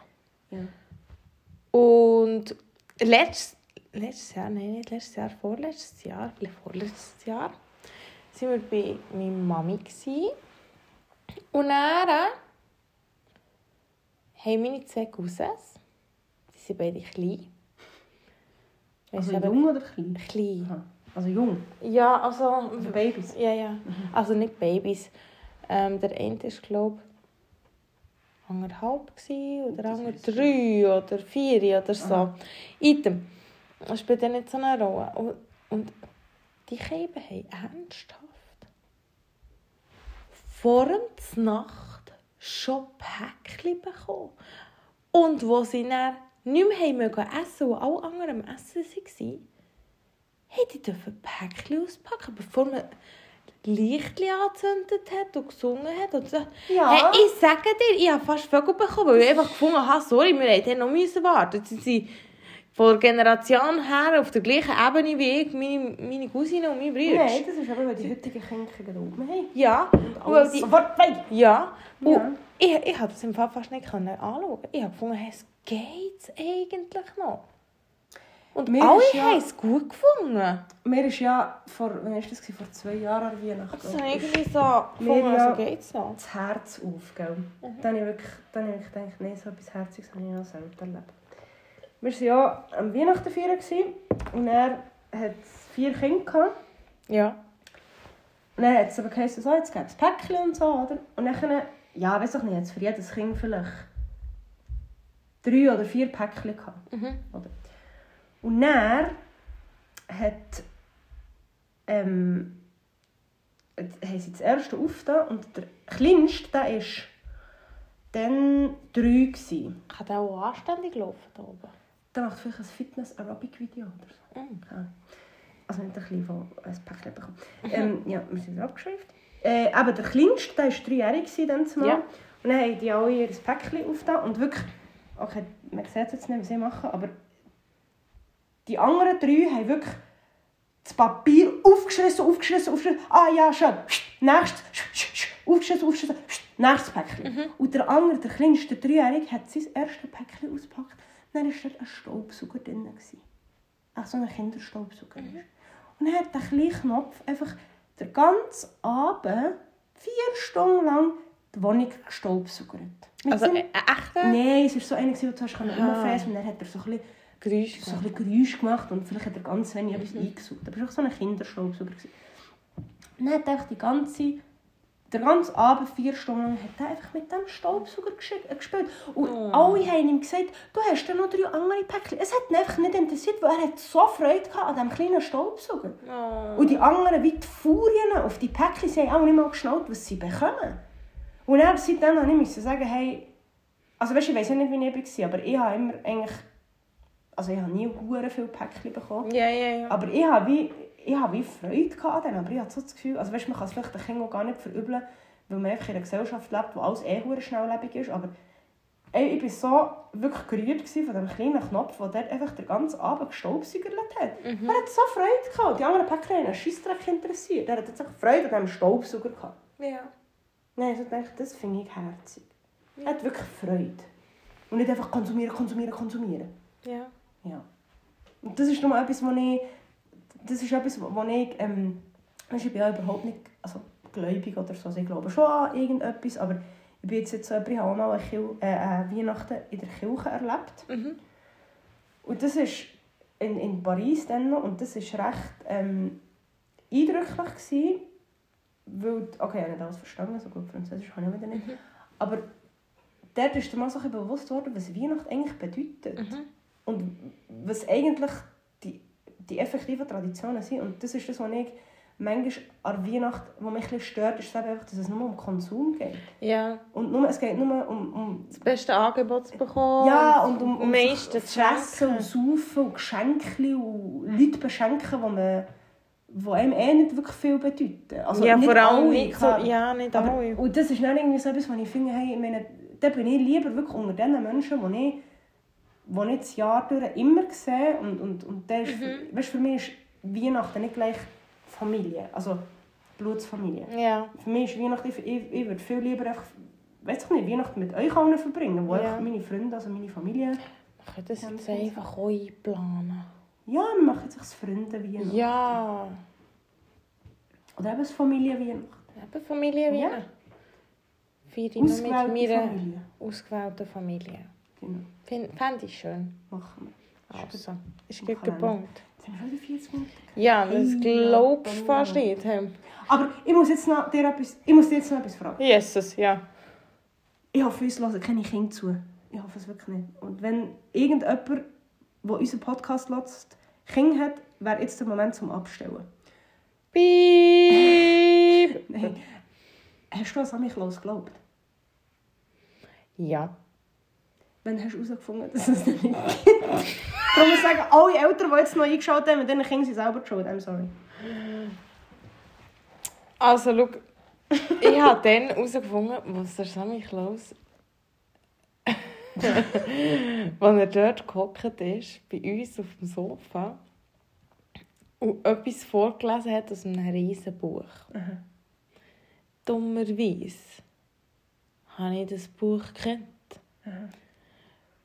Ja. Und letztes, letztes Jahr, nein, nicht letztes Jahr, vorletztes Jahr, ich glaube vorletztes Jahr, sind wir bei meiner Mami. Gewesen. Und dann haben meine zwei Cousins, die sind beide klein. Also jung oder klein? Klein. Aha. Also jung. Ja, also... Also Babys. Ja, ja. Also nicht Babys. Ähm, der eine ist, glaube ich, anderthalb oder andere drei oder vier oder so. Aha. Item. Das spielt ja nicht so eine Rolle. Und, und die Kinder haben ernsthaft vor der Nacht schon Päckchen bekommen. Und wo sie dann nicht mehr essen und alle anderen am Essen waren, hey, die dürfen Päckchen auspacken, bevor man Lichtchen angezündet hat und gesungen hat. Und so. Ja. Hey, ich sage dir, ich habe fast Vögel bekommen, weil ich einfach gefunden habe, sorry, wir hätten noch müssen warten. Sie sind von der Generation her auf der gleichen Ebene wie ich, meine, meine Cousine und meine Brüder. Nein, das ist aber, weil die heutigen Kinder oben haben. Ja, Und alles die, sofort weg. ja. Und Ja. ich, ich habe das im Fall fast nicht können anschauen. Ich habe gefunden, hey, es geht eigentlich noch. Und Mir alle ist ja- haben es gut gefunden. Mir ist ja vor, wann war das? Vor zwei Jahren an Weihnachten. Das ist irgendwie so Mir gefunden, ja- so geht's noch. das Herz auf, gell? Dann habe ich wirklich, dann habe ich gedacht, nein, so etwas Herziges habe ich noch selten erlebt. Wir waren ja am Weihnachten feiern und er hat vier Kinder gehabt. Ja. Und dann hat es aber geheißen, so, jetzt gibt es Päckchen und so, oder? Und dann, ja, weiß ich nicht, jetzt für jedes Kind vielleicht drei oder vier Päckchen gehabt. Mhm. Oder? Und dann hat, ähm, haben sie das erste aufgetan und der kleinste, der war dann drei. Gewesen. Kann der auch anständig laufen da oben? Der macht vielleicht ein Fitness-Aerobic-Video oder so. Mhm. Keine Ahnung. Also nicht ein bisschen von ein Päckchen bekommen. Ähm, ja, wir sind abgeschrieben. Äh, aber der kleinste, der war dreijährig dann zumal. Ja. Und dann haben die alle ihr Päckchen aufgetan und wirklich, okay, man sieht es jetzt nicht, was sie machen, aber die anderen drei haben wirklich das Papier aufgeschrissen, aufgeschrissen, aufgeschrissen. Ah ja, schön. Nächstes. Aufgeschrissen, aufgeschrissen. Nächstes Päckchen. Und der andere, der kleinste, der Dreijährige, hat sein erstes Päckchen ausgepackt. Dann war dort ein Staubsauger drin. Ach, so ein Kinderstaubsauger. Und dann hat der kleine Knopf einfach den ganzen Abend, vier Stunden lang, die Wohnung gestaubsaugert. Also seinem- ein echter Nein, es war so einer, den du hast umfräsen und dann hat er so ein bisschen Geräusch. so ein bisschen Geräusch gemacht und vielleicht hat er ganz wenig etwas eingesaugt. Aber es war auch so ein Kinderstaubsauger. Und dann hat er die ganze, den ganzen Abend, vier Stunden lang, hat er einfach mit dem Staubsauger äh, gespielt. Und Oh. alle haben ihm gesagt, du hast ja noch drei andere Päckchen. Es hat ihn einfach nicht interessiert, weil er hat so Freude an diesem kleinen Staubsauger. Oh. Und die anderen, wie die Furien auf die Päckchen, sie haben auch nicht mal geschnallt, was sie bekommen. Und dann, seitdem musste ich müssen sagen, hey, also weißt, ich weiß ja nicht, wie ich war, aber ich habe immer eigentlich, also ich habe nie hure viele Päckchen bekommen, Ja, ja, ja. aber ich habe wie, ich habe wie Freude gehabt aber ich habe so das Gefühl, also weißt, man kann es vielleicht den Kindern auch gar nicht verübeln, weil man einfach in einer Gesellschaft lebt, wo alles eh schnelllebig ist, aber ey, ich war so wirklich gerührt von diesem kleinen Knopf, der dort einfach den ganzen Abend gestaubsaugert hat. Mhm. Er hat so Freude gehabt. Die anderen Päckchen haben einen Scheissdreck interessiert. Er hat jetzt echt Freude an diesem Staubsauger gehabt. Ja. Nein, ich dachte, das finde ich herzig. Er hat wirklich Freude. Und nicht einfach konsumieren, konsumieren, konsumieren. Ja. Ja. Und das ist nochmal etwas, was ich... Das ist etwas, was ich... Ähm, ich bin ja überhaupt nicht also, gläubig oder so. Also ich glaube schon an irgendetwas, aber ich bin jetzt, jetzt so jemand, ich habe auch mal eine, Kil äh, eine Weihnachten in der Kirche erlebt. Mhm. Und das ist in, in Paris dann noch, und das war recht ähm, eindrücklich, gewesen, weil, okay, ich habe nicht alles verstanden, so gut Französisch kann ich wieder nicht, aber dort ist mir mal so bewusst worden, was Weihnachten eigentlich bedeutet. Mhm. Und was eigentlich die, effektiven Traditionen sind. Und das ist das, was ich manchmal an Weihnachten, was mich ein stört, ist einfach, dass es nur um Konsum geht. Ja. Und nur, es geht nur um, um Das beste Angebot zu bekommen. ja, und um, um zu fressen und saufen und Geschenke und Leute beschenken, die man die einem eh nicht wirklich viel bedeuten. Also ja, nicht vor allem alle, nicht so. Ja, nicht Aber, alle. und das ist dann irgendwie so etwas, was ich finde, hey, ich meine, da bin ich lieber wirklich unter den Menschen, die ich, die ich das Jahr durch immer sehe. Und, und, und der ist, Mhm. weißt, für mich ist Weihnachten nicht gleich Familie. Also, Blutsfamilie. Ja. Für mich ist Weihnachten, ich, ich, würde viel lieber einfach, weiß ich nicht, Weihnachten mit euch allen verbringen, wo Ja. meine Freunde, also meine Familie, Wir können das jetzt einfach auch einplanen. ja, wir machen jetzt das Freunde Weihnachten. Ja. Oder eben das Familie Weihnachten. Eben Familie Ja. Feiere ich mit Ausgewählte meiner Familie. ausgewählten Familie. Genau, Fände ich schön. machen wir. Also, ist gut gepunkt. Jetzt haben wir schon wieder 40 Minuten. Ja, das Hey, glaubst du fast nicht. Aber ich muss jetzt noch dir etwas, ich muss dir jetzt noch etwas fragen. Jesus, ja. Ich hoffe, uns hören keine Kinder zu. Ich hoffe es wirklich nicht. Und wenn irgendjemand, der unseren Podcast hört, Kinder hat, wäre jetzt der Moment zum Abstellen. Piep. Nein. Hast du an Sammy Klaus geglaubt? Ja. Wann hast du herausgefunden, dass es das nicht gibt? Darum muss ich sagen, alle Eltern, die jetzt noch eingeschaut haben, mit diesen Kindern sind selber schuld. I'm sorry. Also, schau. ich habe dann herausgefunden, was der Sammy Klaus... Als er dort gehockt ist, bei uns auf dem Sofa, und etwas vorgelesen hat aus einem riesen Buch. Dummerweise habe ich das Buch gekannt.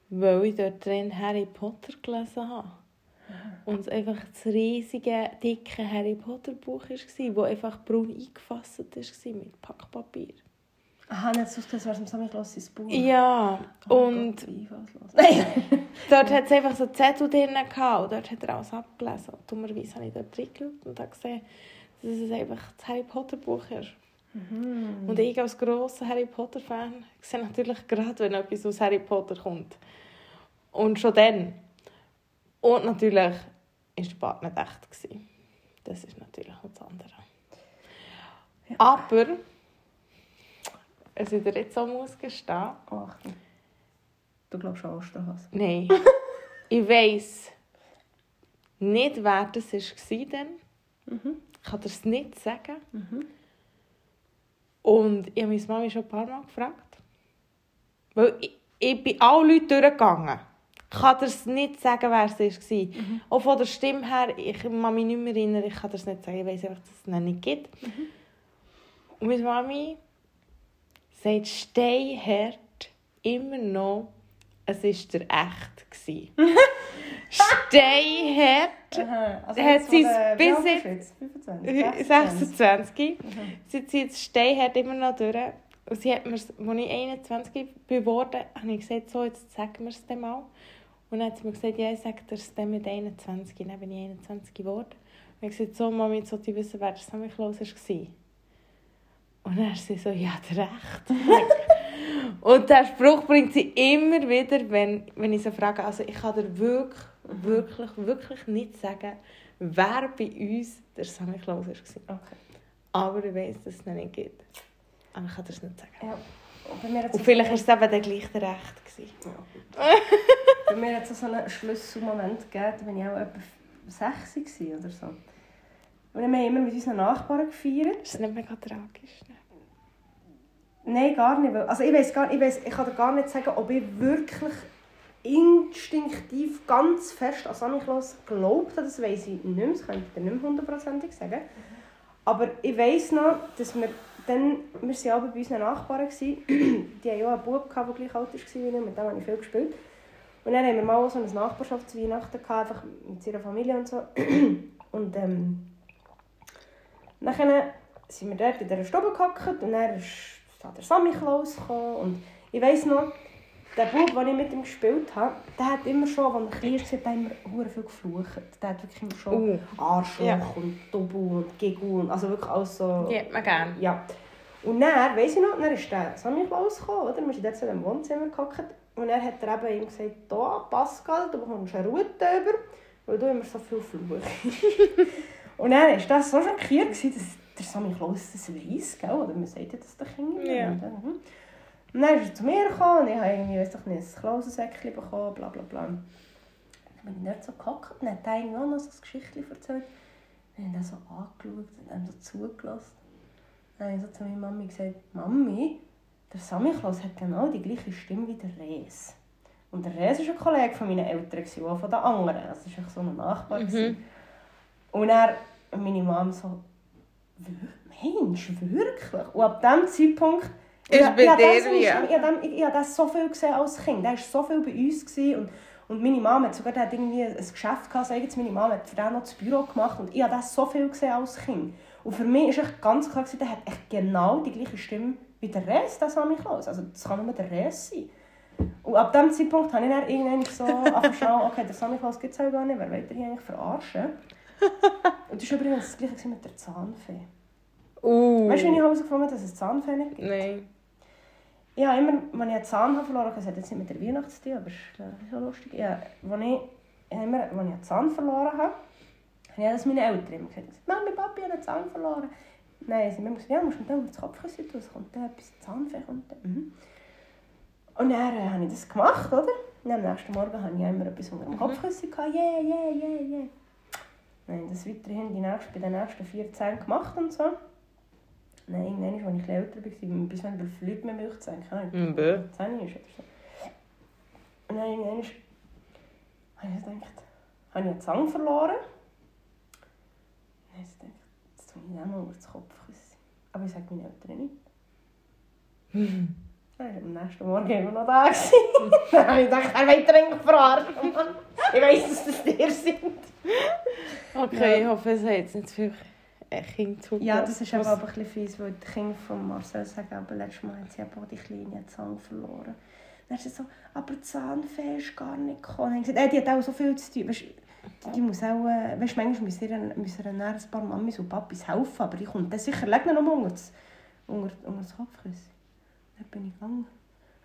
Weil ich dort drin Harry Potter gelesen habe. Und es einfach das riesige, dicke Harry Potter Buch war, das einfach braun eingefasst war mit Packpapier. Aha, nicht so, das wäre Sammy Klaus sein Buch. Ja, Oh und Gott. Nein! dort hat es einfach so Zettel drin gehabt, und dort hat er alles abgelesen. Und dummerweise habe ich dort reingeschaut und habe gesehen, dass es einfach das Harry Potter Buch ist. Mhm. Und ich als grosser Harry Potter Fan sehe natürlich gerade, wenn etwas aus Harry Potter kommt. Und schon dann. Und natürlich war der Bart nicht echt. gewesen. Das ist natürlich noch das andere. Aber, es ist dir jetzt so muss gestehen, Oh, Achtung. Du glaubst an Osterhase. nein, ich weiss nicht, wer das war. Mhm. Ich kann dir es nicht sagen. Und ich habe meine Mami schon ein paar Mal gefragt. Weil ich, ich bin alle Leute durchgegangen. Ich kann dir nicht sagen, wer es war. Auch von der Stimme her, ich kann mich nicht mehr erinnern, ich kann dir nicht sagen. Ich weiß einfach, dass es ihn nicht gibt. Und meine Mami sagt steinhart immer noch, es war der echt. steinhart. Aha. Also Hat sie es bis jetzt- bist du jetzt? 25? 26. Sie zieht jetzt steinhart immer noch durch. Und sie hat mir, als ich 21 geworden habe ich gesagt, so, jetzt sagen wir es dem mal. Und dann hat sie mir gesagt, ja, ich sage dir es dann mit 21. Dann bin ich 21 geworden. Und ich habe gesagt, so, Mami, jetzt sollte ich wissen, wer der Sammy Klaus war. Und dann ist sie so, ja, der recht. Und der Spruch bringt sie immer wieder, wenn, wenn ich sie frage. Also ich kann dir wirklich, wirklich, wirklich nicht sagen, wer bei uns der Sammy Klaus war. Okay. Aber ich weiss, dass es ihn nicht gibt. Aber ich kann das nicht sagen. Ja. Und Und vielleicht war es eben der gleiche Recht. Gewesen. Ja. Bei mir hat es so einen Schlüsselmoment gegeben, da war ich auch etwa 6 war oder so. Und wir haben immer mit unseren Nachbarn gefeiert. Ist das nicht mega tragisch? Ne? Nein, gar nicht. Also ich weiß gar ich, weiss, ich kann dir gar nicht sagen, ob ich wirklich instinktiv ganz fest an Sammy Klaus geglaubt habe. Das weiß ich nicht mehr, das kann ich dir nicht hundertprozentig sagen. Aber ich weiss noch, dass wir dann, wir waren bei unseren Nachbarn, die hatten ja auch einen Bub, der gleich alt war mit dem habe ich viel gespielt. Und dann haben wir mal so ein Nachbarschaftsweihnachten gehabt, einfach mit seiner Familie und so. Und ähm, dann sind wir dort in dieser Stube gehockt und dann da der gekommen. Und ich weiss noch, der Bub, den ich mit ihm gespielt habe, der hat immer schon, als er klein war, der immer verdammt viel geflucht. Der hat wirklich immer schon Uh. Arschloch Ja. und Dobu und Gegu und also wirklich alles so... Ja, man gerne. Ja. Und dann, weiss ich noch, dann ist der Sammy Klaus gekommen, oder? Wir sind dort so im Wohnzimmer gehockt. Und er hat er eben ihm gesagt, da, Pascal, du bekommst eine Route über, weil du immer so viel fluchst. und dann war das so schockiert, dass der Sammy Klaus das weiss, gell? Oder man sagt ja das den Kindern. Ja. Und. Und dann ist er zu mir gekommen und ich habe irgendwie, weiss doch nicht, ein Klausensäckchen bekommen, bla bla bla. Dann bin ich dort so gehockt und hat er irgendwie auch noch so ein Geschichtchen erzählt. Dann habe ich ihn so angeschaut und ihm so zugelassen. Dann habe ich so zu meiner Mami gesagt, Mami, der Sammy Klaus hat genau die gleiche Stimme wie der Rees. Und der Rees war ein Kollege von meinen Eltern, auch von den anderen. Das war so ein Nachbar. gewesen. Und er, meine Mom so, Mensch, wirklich? Und ab diesem Zeitpunkt... Ist Ja, bei ja, das wie? ist- Ich habe ich, ich hab das so viel gesehen als Kind. Der war so viel bei uns. Gewesen. Und, und meine Mama hat sogar der hat irgendwie ein Geschäft gehabt. Also meine Mama hat für den noch das Büro gemacht. Und ich habe das so viel gesehen als Kind. Und für mich ist echt ganz klar, gewesen, der hat echt genau die gleiche Stimme wie der Rest, der Sammy Klaus. Also das kann nur der Rest sein. Und ab diesem Zeitpunkt habe ich dann irgendwann so angefangen, okay, der Sammy Klaus gibt es auch gar nicht, wer will der hier eigentlich verarschen? Und das war übrigens das gleiche mit der Zahnfee. Uh. Weißt du, wie ich herausgefunden habe, dass es Zahnfee nicht gibt? Nein. Ja, immer, wenn ich einen Zahn habe verloren habe, das hat jetzt nicht mit der Weihnacht zu tun, aber es ist ich, so lustig. Ja, wenn ich, immer, wenn ich einen Zahn verloren habe, habe ich das meinen Eltern immer gesagt. Mami, Papi, ich habe einen Zahn verloren. Nein, sie haben gesagt, ja, musst du mit dem das Kopfkissen tun, es kommt dann etwas, Zahnfee kommt dann. Mhm. Und dann äh, habe ich das gemacht, oder? Und am nächsten Morgen hatte ich immer etwas unter dem Kopfkissen. gehabt. Yeah, yeah, yeah, yeah. Dann habe ich das weiterhin die nächsten, bei den nächsten 14 gemacht und so. Nein, irgendwann, als ich älter war, bis wenn über Leute mehr Milch zu denken. Mhm, bö. 10 ist oder so. Und dann irgendwann habe ich gedacht, habe ich einen Zahn verloren. Dann habe ich gedacht, jetzt tue ich den mal unter das Kopfkissen. Aber ich sage meinen Eltern nicht. Dann war am nächsten Morgen immer noch da. Dann habe ich gedacht, er will eigentlich verarschen. Mann. Ich weiss, dass das dir sind. Okay, Ja. ich hoffe, es hat jetzt nicht viel Kind zugelassen. Ja, das ist aber, aber ein bisschen fies, weil die Kinder von Marcel sagen, aber letztes Mal haben sie auch die kleine Zahn verloren. Dann ist sie so, aber die Zahnfee ist gar nicht gekommen. Gesagt, äh, die hat auch so viel zu tun. Weißt, die, die muss auch, äh, weißt, manchmal müssen ihr, müssen ihr ein paar Mamis und Papis helfen, aber die kommt dann sicher, leg noch mal unter das, unter, unter das Kopfkissen. Dann bin ich gegangen,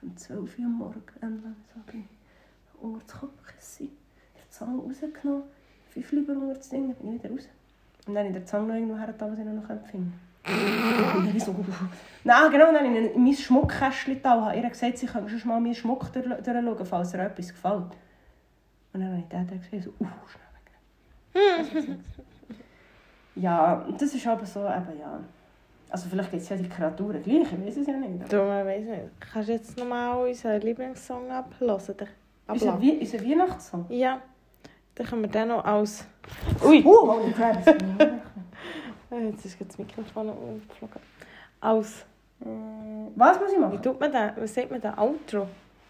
um 12 Uhr am Morgen, ähm, so bin ich unter das Kopfkissen, den Zahn rausgenommen, fünf Lieber unter das Ding, dann bin ich wieder raus. Und dann in der Zange noch irgendwo her, was ich noch empfinde. und dann so... Nein, genau, und dann habe ich in mein Schmuckkästchen da und habe ihr gesagt, sie können schon mal meinen Schmuck durch- durchschauen, falls ihr etwas gefällt. Und dann habe ich den gesehen, so, uh, schnell weg. ja, das ist aber so, eben, ja... Also vielleicht gibt es ja die Kreaturen gleich, ich weiß es ja nicht. Du, man weiss nicht. Kannst du jetzt nochmal unseren Lieblingssong abhören? Unser? Wie unser Weihnachtssong. Ja. Dann können wir den noch als... Ui! Uh, holy crap, das Jetzt ist das Mikrofon umgeflogen. Äh, Was muss ich Wie machen? tut man den? Was sagt man den? Outro?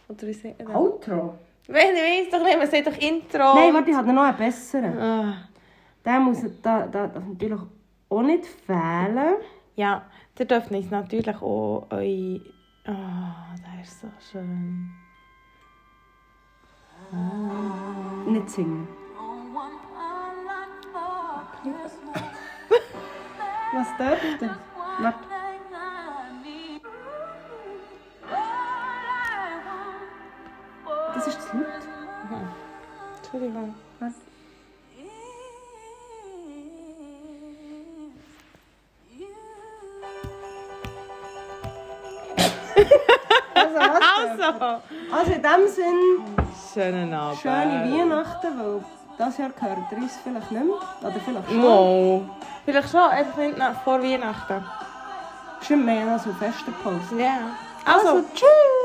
Oder wie sagt man den? Outro? Ich weiss doch nicht, man sagt doch Intro. Nein, warte, ich habe noch einen besseren. Ah. Der muss da, da, darf natürlich auch nicht fehlen. Ja, ihr dürft natürlich auch eure... Ah, der ist so schön. Nicht singen. Was dürft ihr? Warte. Das ist zu laut. Entschuldigung. Warte. Dürft ihr? Also, in dem Sinn, schönen Abend. schöne Weihnachten, weil das Jahr gehört ihr uns vielleicht nicht mehr. Oder vielleicht schon. Mo. Vielleicht schon, einfach nicht nach vor Weihnachten. Stimmt, wir haben noch so feste Pause. Ja. Also, Also, tschüss!